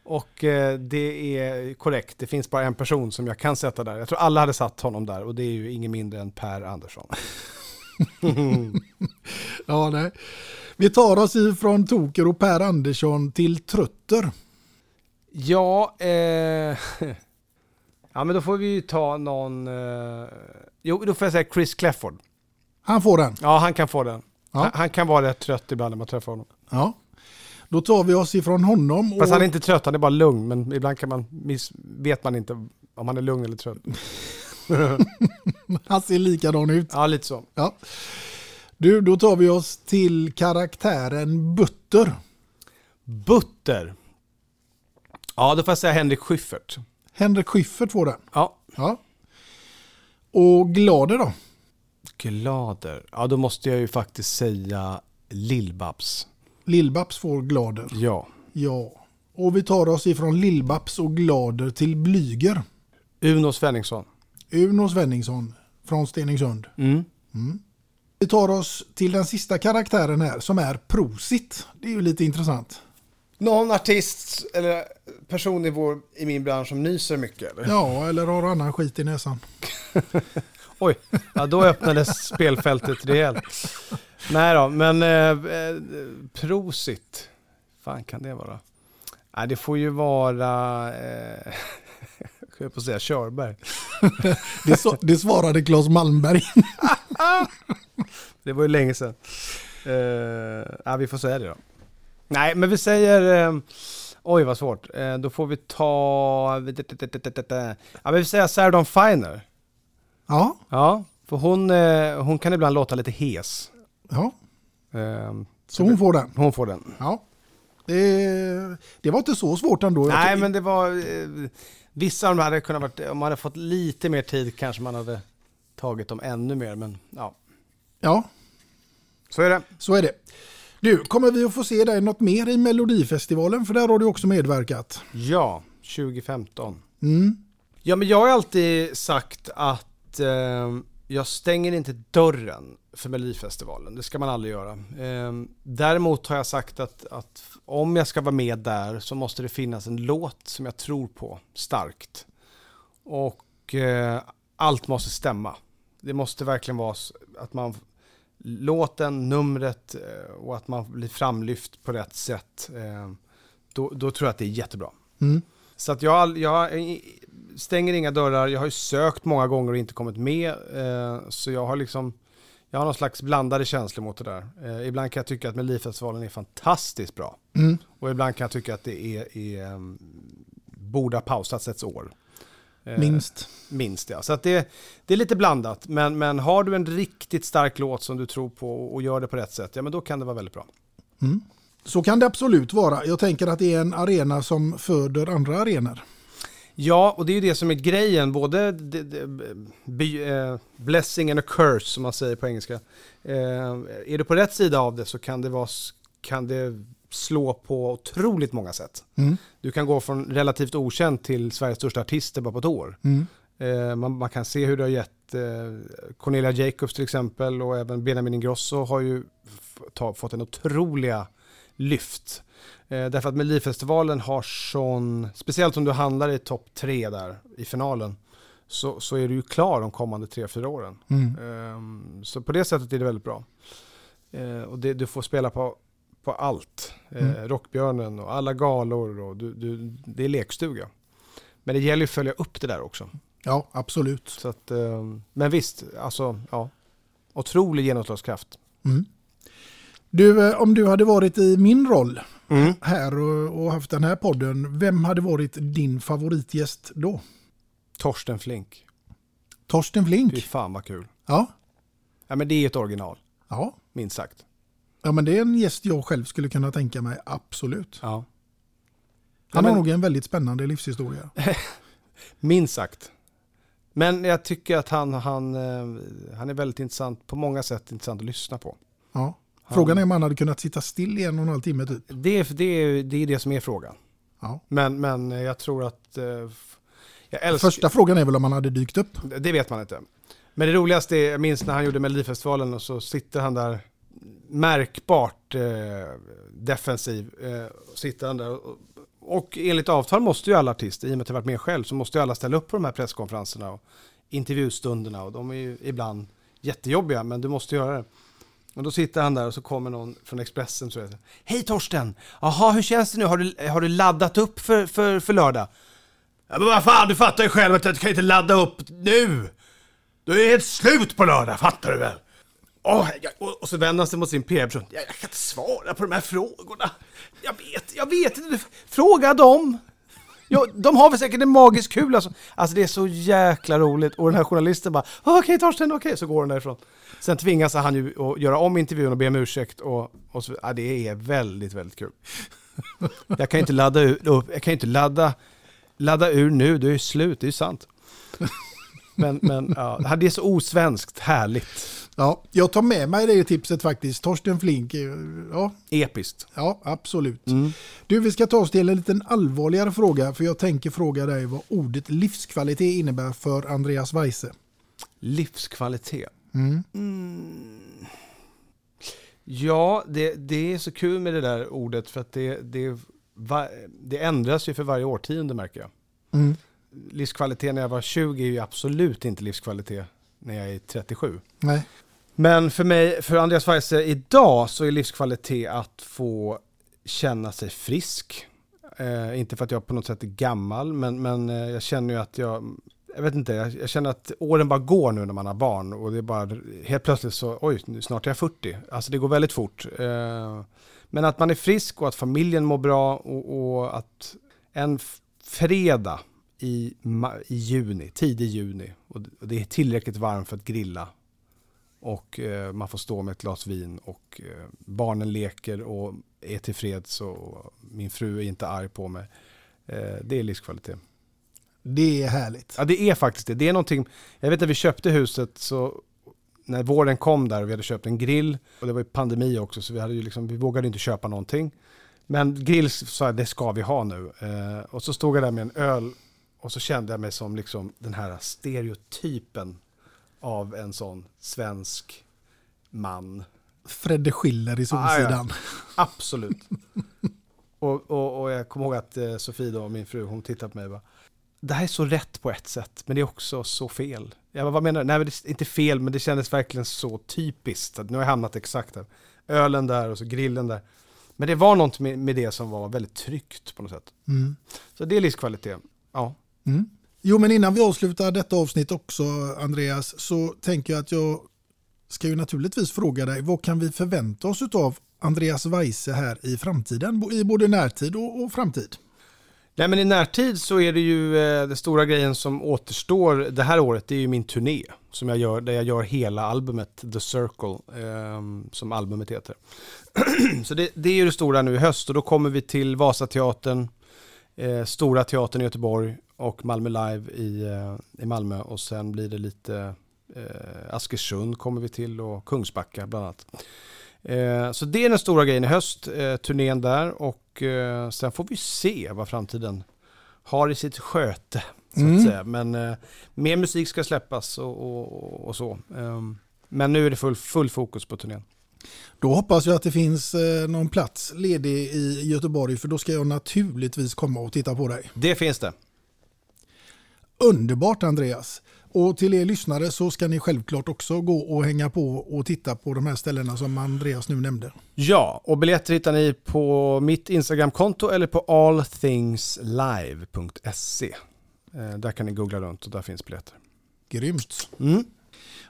och eh, det är korrekt. Det finns bara en person som jag kan sätta där. Jag tror alla hade satt honom där och det är ju ingen mindre än Per Andersson. Ja, nej. Vi tar oss ifrån Toker och Per Andersson till Trötter. Ja, eh, ja men då får vi ju ta någon... Eh, jo, då får jag säga Chris Clefford. Han får den. Ja, han kan få den. Ja. Han, han kan vara rätt trött ibland när man träffar honom. Ja. Då tar vi oss ifrån honom. Fast han är inte trött, han är bara lugn. Men ibland kan man miss, vet man inte om han är lugn eller trött. han ser likadan ut. Ja, lite så. Ja. Du, då tar vi oss till karaktären Butter. Butter. Ja, då får jag säga Henrik Schyffert. Henrik Schyffert får den. Ja. ja. Och Glader då? Glader. Ja, då måste jag ju faktiskt säga Lill-Babs. Lillbabs får Glader. Ja. Ja. Och vi tar oss ifrån Lillbabs och Glader till Blyger. Uno Svenningsson. Uno Svenningsson från Stenungsund. Mm. Mm. Vi tar oss till den sista karaktären här som är Prosit. Det är ju lite intressant. Någon artist eller person i, vår, i min bransch som nyser mycket eller? Ja, eller har annan skit i näsan. Oj, ja, då öppnades spelfältet rejält. Nej då, men eh, eh, Prosit. fan kan det vara? Nej, det får ju vara... Eh, jag höll på att säga Körberg. Det, så, det svarade Claes Malmberg. Det var ju länge sedan. Uh, ja, vi får säga det då. Nej, men vi säger... eh, oj, vad svårt. Eh, då får vi ta... Ja, men vi säger Sarah Dawn Finer. Ja. Ja, för hon, eh, hon kan ibland låta lite hes. Ja. Ehm, Så hon får den. Hon får den. Ja. Det, det var inte så svårt ändå. Nej, men det var... Vissa av dem hade kunnat varit... Om man hade fått lite mer tid kanske man hade tagit dem ännu mer, men ja. Ja, Så är det. så är det. Du, kommer vi att få se dig något mer i Melodifestivalen? För där har du också medverkat. Ja, 2015. Mm. Ja, men jag har alltid sagt att eh, jag stänger inte dörren för Melodifestivalen. Det ska man aldrig göra. Eh, däremot har jag sagt att, att om jag ska vara med där så måste det finnas en låt som jag tror på starkt. Och eh, allt måste stämma. Det måste verkligen vara att man låten, numret eh, och att man blir framlyft på rätt sätt. Eh, då, då tror jag att det är jättebra. Mm. Så att jag, jag stänger inga dörrar. Jag har ju sökt många gånger och inte kommit med. Eh, så jag har liksom, jag har någon slags blandade känslor mot det där. Eh, ibland kan jag tycka att Melodifestivalen är fantastiskt bra. Mm. Och ibland kan jag tycka att det är, är um, borde ha pausats ett år. Eh, Minst. Minst ja. Så att det, det är lite blandat. Men, men har du en riktigt stark låt som du tror på och gör det på rätt sätt, ja men då kan det vara väldigt bra. Mm. Så kan det absolut vara. Jag tänker att det är en arena som föder andra arenor. Ja, och det är ju det som är grejen, både d- d- by, eh, blessing and a curse som man säger på engelska. Eh, är du på rätt sida av det så kan det, vara, kan det slå på otroligt många sätt. Mm. Du kan gå från relativt okänd till Sveriges största artister bara på ett år. Mm. Eh, man, man kan se hur det har gett eh, Cornelia Jacobs till exempel och även Benjamin Ingrosso har ju ta, fått en otroliga lyft. Eh, därför att Melodifestivalen har sån, speciellt om du handlar i topp tre där i finalen, så, så är du ju klar de kommande tre, fyra åren. Mm. Ehm, så på det sättet är det väldigt bra. Eh, och det, du får spela på, på allt. Eh, Mm. Rockbjörnen och alla galor och du, du, det är lekstuga. Men det gäller ju att följa upp det där också. Ja, absolut. Så att, ehm, men visst, alltså ja. Otrolig genomslagskraft. Mm. Du, eh, om du hade varit i min roll Mm. här och, och haft den här podden, vem hade varit din favoritgäst då? Torsten Flink. Torsten Flink? Fy fan vad kul. Ja. Ja men det är ett original. Ja. Minst sagt. Ja, men det är en gäst jag själv skulle kunna tänka mig, absolut. Ja. Han har men- nog en väldigt spännande livshistoria. Minst sagt. Men jag tycker att han, han, eh, han är väldigt intressant, på många sätt intressant att lyssna på. Ja. Frågan är om han hade kunnat sitta still i en och en halv timme typ. Det är det, är, det, är det som är frågan. Ja. Men, men jag tror att... eh, Jag älskar, Första frågan är väl om han hade dykt upp. Det vet man inte. Men det roligaste är, jag minns när han gjorde Melodifestivalen och så sitter han där märkbart eh, defensiv. Eh, sitter han där och, enligt avtal måste ju alla artister, i och med att jag varit med själv, så måste ju alla ställa upp på de här presskonferenserna och intervjustunderna och de är ju ibland jättejobbiga, men du måste göra det. Och då sitter han där och så kommer någon från Expressen tror säger Hej Torsten! Jaha, hur känns det nu? Har du, har du laddat upp för, för, för lördag? Ja, men vad fan, du fattar ju själv att jag kan inte ladda upp nu! Du är helt slut på lördag, fattar du väl? Oh, jag, och, och så vänder han sig mot sin PR-person. Jag, jag kan inte svara på de här frågorna. Jag vet, jag vet inte. Fråga dem. Ja, de har väl säkert en magisk kul alltså. Alltså det är så jäkla roligt. Och den här journalisten bara, okej Torsten, okej, så går den därifrån. Sen tvingas han ju att göra om intervjun och be om ursäkt. Och, och så, ja, det är väldigt, väldigt kul. Jag kan ju inte ladda ur, jag kan inte ladda, ladda ur nu, det är ju slut, det är ju sant. Men, men ja, det är så osvenskt, härligt. Ja, jag tar med mig det tipset faktiskt. Torsten Flink, eh, ja, Episkt. ja absolut. Mm. Du, vi ska ta oss till en liten allvarligare fråga, för jag tänker fråga dig vad ordet livskvalitet innebär för Andreas Weise. Livskvalitet. Mm. Ja, det, det är så kul med det där ordet för att det, det, det ändras ju för varje årtionde märker jag. Livskvalitet när jag var 20 är ju absolut inte livskvalitet när jag är 37. Nej. Men för mig, för Andreas Weise idag så är livskvalitet att få känna sig frisk. Eh, inte för att jag på något sätt är gammal, men, men eh, jag känner ju att jag, jag vet inte, jag, jag känner att åren bara går nu när man har barn och det är bara helt plötsligt så, oj, nu snart är jag 40. Alltså det går väldigt fort. Eh, men att man är frisk och att familjen mår bra och, och att en fredag i, i juni, tidig juni, och det- är tillräckligt varmt för att grilla och eh, man får stå med ett glas vin och eh, barnen leker och är tillfreds och min fru är inte arg på mig. Eh, det är livskvalitet. Det är härligt. Ja, det är faktiskt det. Det är någonting, jag vet att vi köpte huset så när våren kom där och vi hade köpt en grill och det var ju pandemi också så vi, hade ju liksom, vi vågade inte köpa någonting. Men grill sa jag, det ska vi ha nu. Eh, och så stod jag där med en öl och så kände jag mig som liksom den här stereotypen av en sån svensk man. Fredde Schiller i Solsidan. Ah, ja. Absolut. och, och, och jag kommer ihåg att eh, Sofie då, min fru, hon tittade på mig och bara, det här är så rätt på ett sätt, men det är också så fel. Jag bara, vad menar du? Nej, men det är inte fel, men det kändes verkligen så typiskt. Att nu har jag hamnat exakt här. Ölen där och så grillen där. Men det var något med, med det som var väldigt tryggt på något sätt. Mm. Så det är livskvalitet. Ja. Mm. Jo, men innan vi avslutar detta avsnitt också, Andreas, så tänker jag att jag ska ju naturligtvis fråga dig, vad kan vi förvänta oss av Andreas Weise här i framtiden, i både närtid och, och framtid? Nej men i närtid så är det ju eh, den stora grejen som återstår det här året, det är ju min turné. Som jag gör, där jag gör hela albumet The Circle, eh, som albumet heter. så det, det är ju det stora nu i höst och då kommer vi till Vasateatern, eh, Stora Teatern i Göteborg och Malmö Live i, eh, i Malmö och sen blir det lite eh, Askersund kommer vi till och Kungsbacka bland annat. Eh, så det är den stora grejen i höst, eh, turnén där och eh, sen får vi se vad framtiden har i sitt sköte. Så Mm. att säga. Men eh, mer musik ska släppas och, och, och så. Ehm, men nu är det full, full fokus på turnén. Då hoppas jag att det finns eh, någon plats ledig i Göteborg, för då ska jag naturligtvis komma och titta på dig. Det finns det. Underbart Andreas! Och till er lyssnare så ska ni självklart också gå och hänga på och titta på de här ställena som Andreas nu nämnde. Ja, och biljetter hittar ni på mitt Instagramkonto eller på allthingslive.se. Eh, Där kan ni googla runt och där finns biljetter. Grymt! Mm.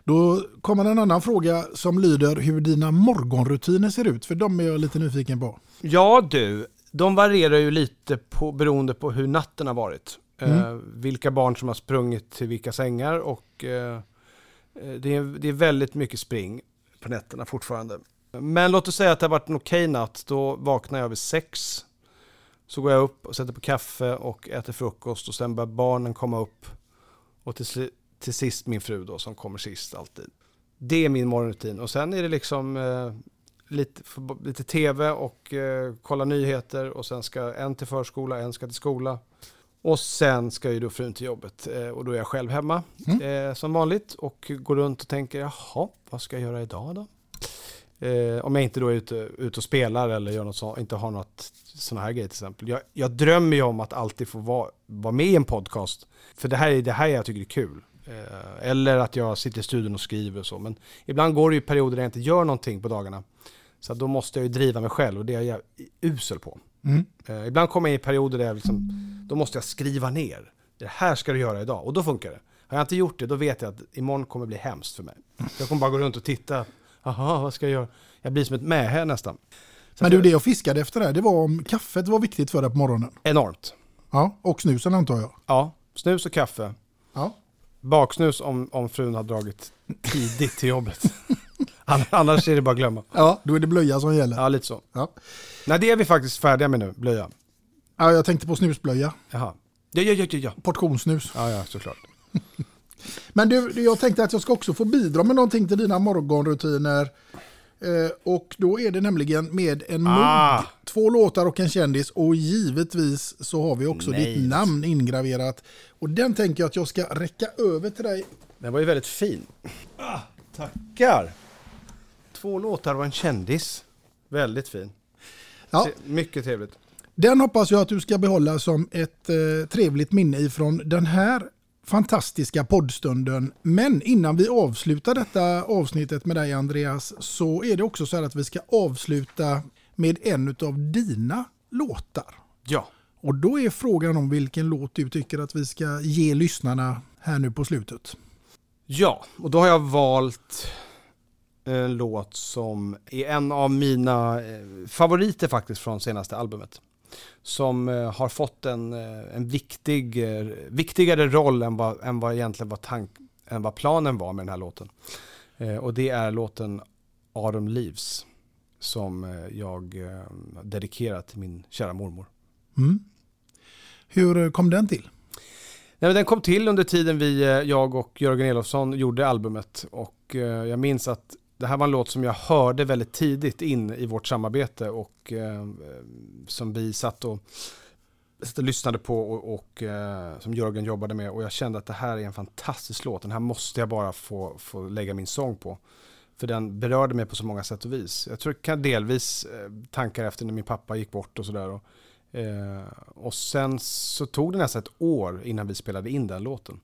Då kommer en annan fråga som lyder hur dina morgonrutiner ser ut, för de är jag lite nyfiken på. Ja du, de varierar ju lite på, beroende på hur natten har varit. Mm. Eh, vilka barn som har sprungit till vilka sängar och eh, eh, det, är, det är väldigt mycket spring på nätterna fortfarande. Men låt oss säga att det har varit en okej natt, då vaknar jag vid sex. Så går jag upp och sätter på kaffe och äter frukost och sen börjar barnen komma upp. Och till, till sist min fru då som kommer sist alltid. Det är min morgonrutin och sen är det liksom eh, lite, lite tv och eh, kolla nyheter och sen ska en till förskola, en ska till skola. Och sen ska ju då frun till jobbet eh, och då är jag själv hemma eh, som vanligt och går runt och tänker jaha, vad ska jag göra idag då? Eh, om jag inte då är ute, ute och spelar eller gör något så, inte har något sådana här grejer till exempel. Jag, jag drömmer ju om att alltid få vara, vara med i en podcast. För det här är det här jag tycker är kul. Eh, eller att jag sitter i studion och skriver och så. Men ibland går det ju perioder där jag inte gör någonting på dagarna. Så då måste jag ju driva mig själv och det är jag usel på. Mm. Eh, ibland kommer jag i perioder där jag liksom, då måste jag skriva ner. Det här ska du göra idag och då funkar det. Har jag inte gjort det då vet jag att imorgon kommer bli hemskt för mig. Jag kommer bara gå runt och titta. Jaha, vad ska jag göra? Jag blir som ett mähä nästan. Så Men du, det jag fiskade efter där, det var om kaffet var viktigt för dig på morgonen. Enormt. Ja, och snusen antar jag. Ja, snus och kaffe. Ja. Baksnus om, om frun har dragit tidigt till jobbet. Ann- Annars är det bara att glömma. Ja, då är det blöja som gäller. Ja, lite så. Ja. Nej, det är vi faktiskt färdiga med nu, blöja. Ja, jag tänkte på snusblöja. Jaha. Ja, ja, ja, ja, ja. Portionssnus. Ja, ja, såklart. Men du, jag tänkte att jag ska också få bidra med någonting till dina morgonrutiner. Eh, och då är det nämligen med en Ah. mugg, två låtar och en kändis. Och givetvis så har vi också Nej. ditt namn ingraverat. Och den tänker jag att jag ska räcka över till dig. Den var ju väldigt fin. Ah, tackar. Två låtar och en kändis. Väldigt fin. Ja. Mycket trevligt. Den hoppas jag att du ska behålla som ett eh, trevligt minne ifrån den här fantastiska poddstunden. Men innan vi avslutar detta avsnittet med dig Andreas så är det också så här att vi ska avsluta med en av dina låtar. Ja. Och då är frågan om vilken låt du tycker att vi ska ge lyssnarna här nu på slutet. Ja, och då har jag valt en låt som är en av mina eh, favoriter faktiskt från senaste albumet. Som eh, har fått en, eh, en viktig, eh, viktigare roll än vad, än vad egentligen var tank, än vad planen var med den här låten. Eh, och det är låten Autumn Leaves som eh, jag eh, dedikerat till min kära mormor. Mm. Hur kom den till? Nej, den kom till under tiden vi, eh, jag och Jörgen Elofsson gjorde albumet. Och eh, jag minns att det här var en låt som jag hörde väldigt tidigt in i vårt samarbete och eh, som vi satt och, satt och lyssnade på och, och eh, som Jörgen jobbade med. Och jag kände att det här är en fantastisk låt. Den här måste jag bara få, få lägga min sång på. För den berörde mig på så många sätt och vis. Jag tror det kan delvis eh, tankar efter när min pappa gick bort och sådär. Och, eh, och sen så tog det nästan ett år innan vi spelade in den låten.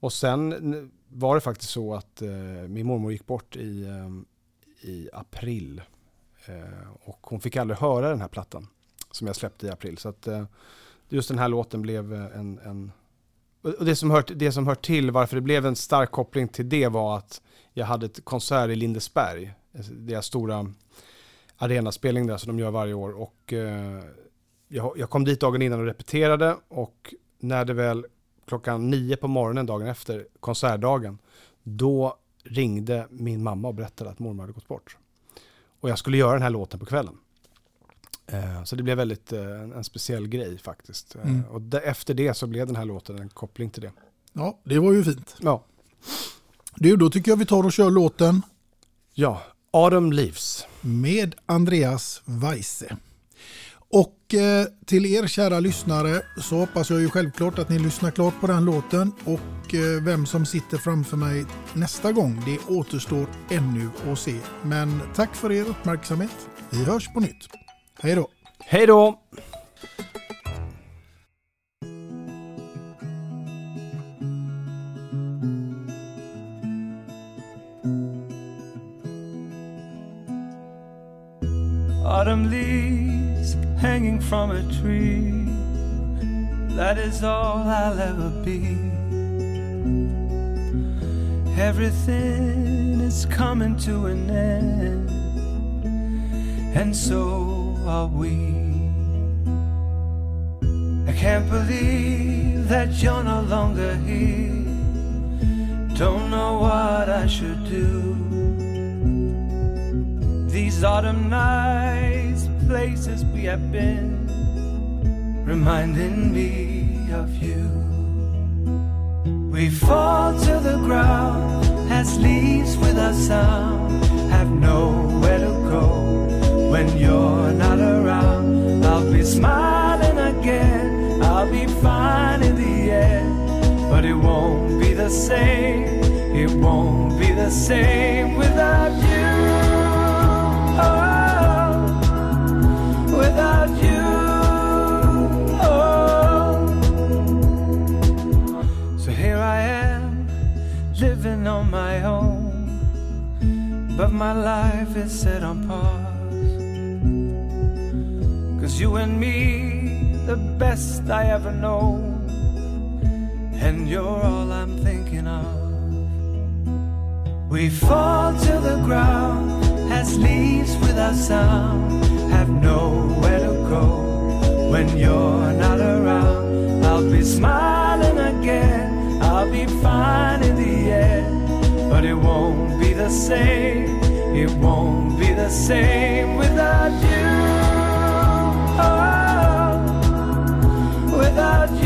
Och sen var det faktiskt så att eh, min mormor gick bort i, eh, i april. Eh, och hon fick aldrig höra den här plattan som jag släppte i april. Så att eh, just den här låten blev eh, en... en och det som, hör, det som hör till varför det blev en stark koppling till det var att jag hade ett konsert i Lindesberg. Eh, deras stora arenaspelning där som de gör varje år. Och eh, jag, jag kom dit dagen innan och repeterade och när det väl klockan nio på morgonen dagen efter konsertdagen, då ringde min mamma och berättade att mormor hade gått bort. Och jag skulle göra den här låten på kvällen. Eh, Så det blev väldigt eh, en speciell grej faktiskt. Eh, Mm. Och efter det så blev den här låten en koppling till det. Ja, det var ju fint. Ja. Du, då tycker jag vi tar och kör låten. Ja, Autumn Leaves. Med Andreas Weise. Och eh, till er kära lyssnare så hoppas jag ju självklart att ni lyssnar klart på den låten och eh, vem som sitter framför mig nästa gång det återstår ännu att se. Men tack för er uppmärksamhet. Vi hörs på nytt. Hej då! Hej då! Autumn leaves hanging from a tree. That is all I'll ever be. Everything is coming to an end, and so are we. I can't believe that you're no longer here. Don't know what I should do. These autumn nights, places we have been, reminding me of you. We fall to the ground as leaves without sound, have nowhere to go when you're not around. I'll be smiling again, I'll be fine in the end, but it won't be the same. It won't be the same without you. But my life is set on pause. Cause you and me, the best I ever know, and you're all I'm thinking of. We fall to the ground as leaves without sound, have nowhere to go when you're not around. I'll be smiling again, I'll be fine in the end, but it won't be the same. It won't be the same without you. Oh, without you.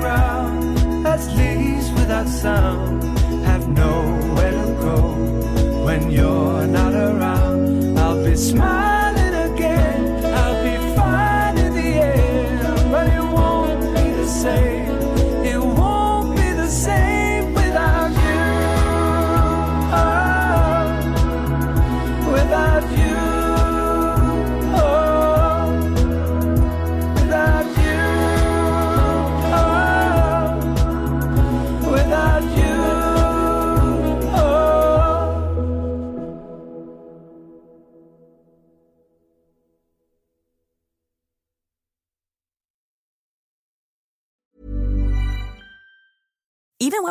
Ground as leaves without sound, have nowhere to go when you're not around. I'll be smiling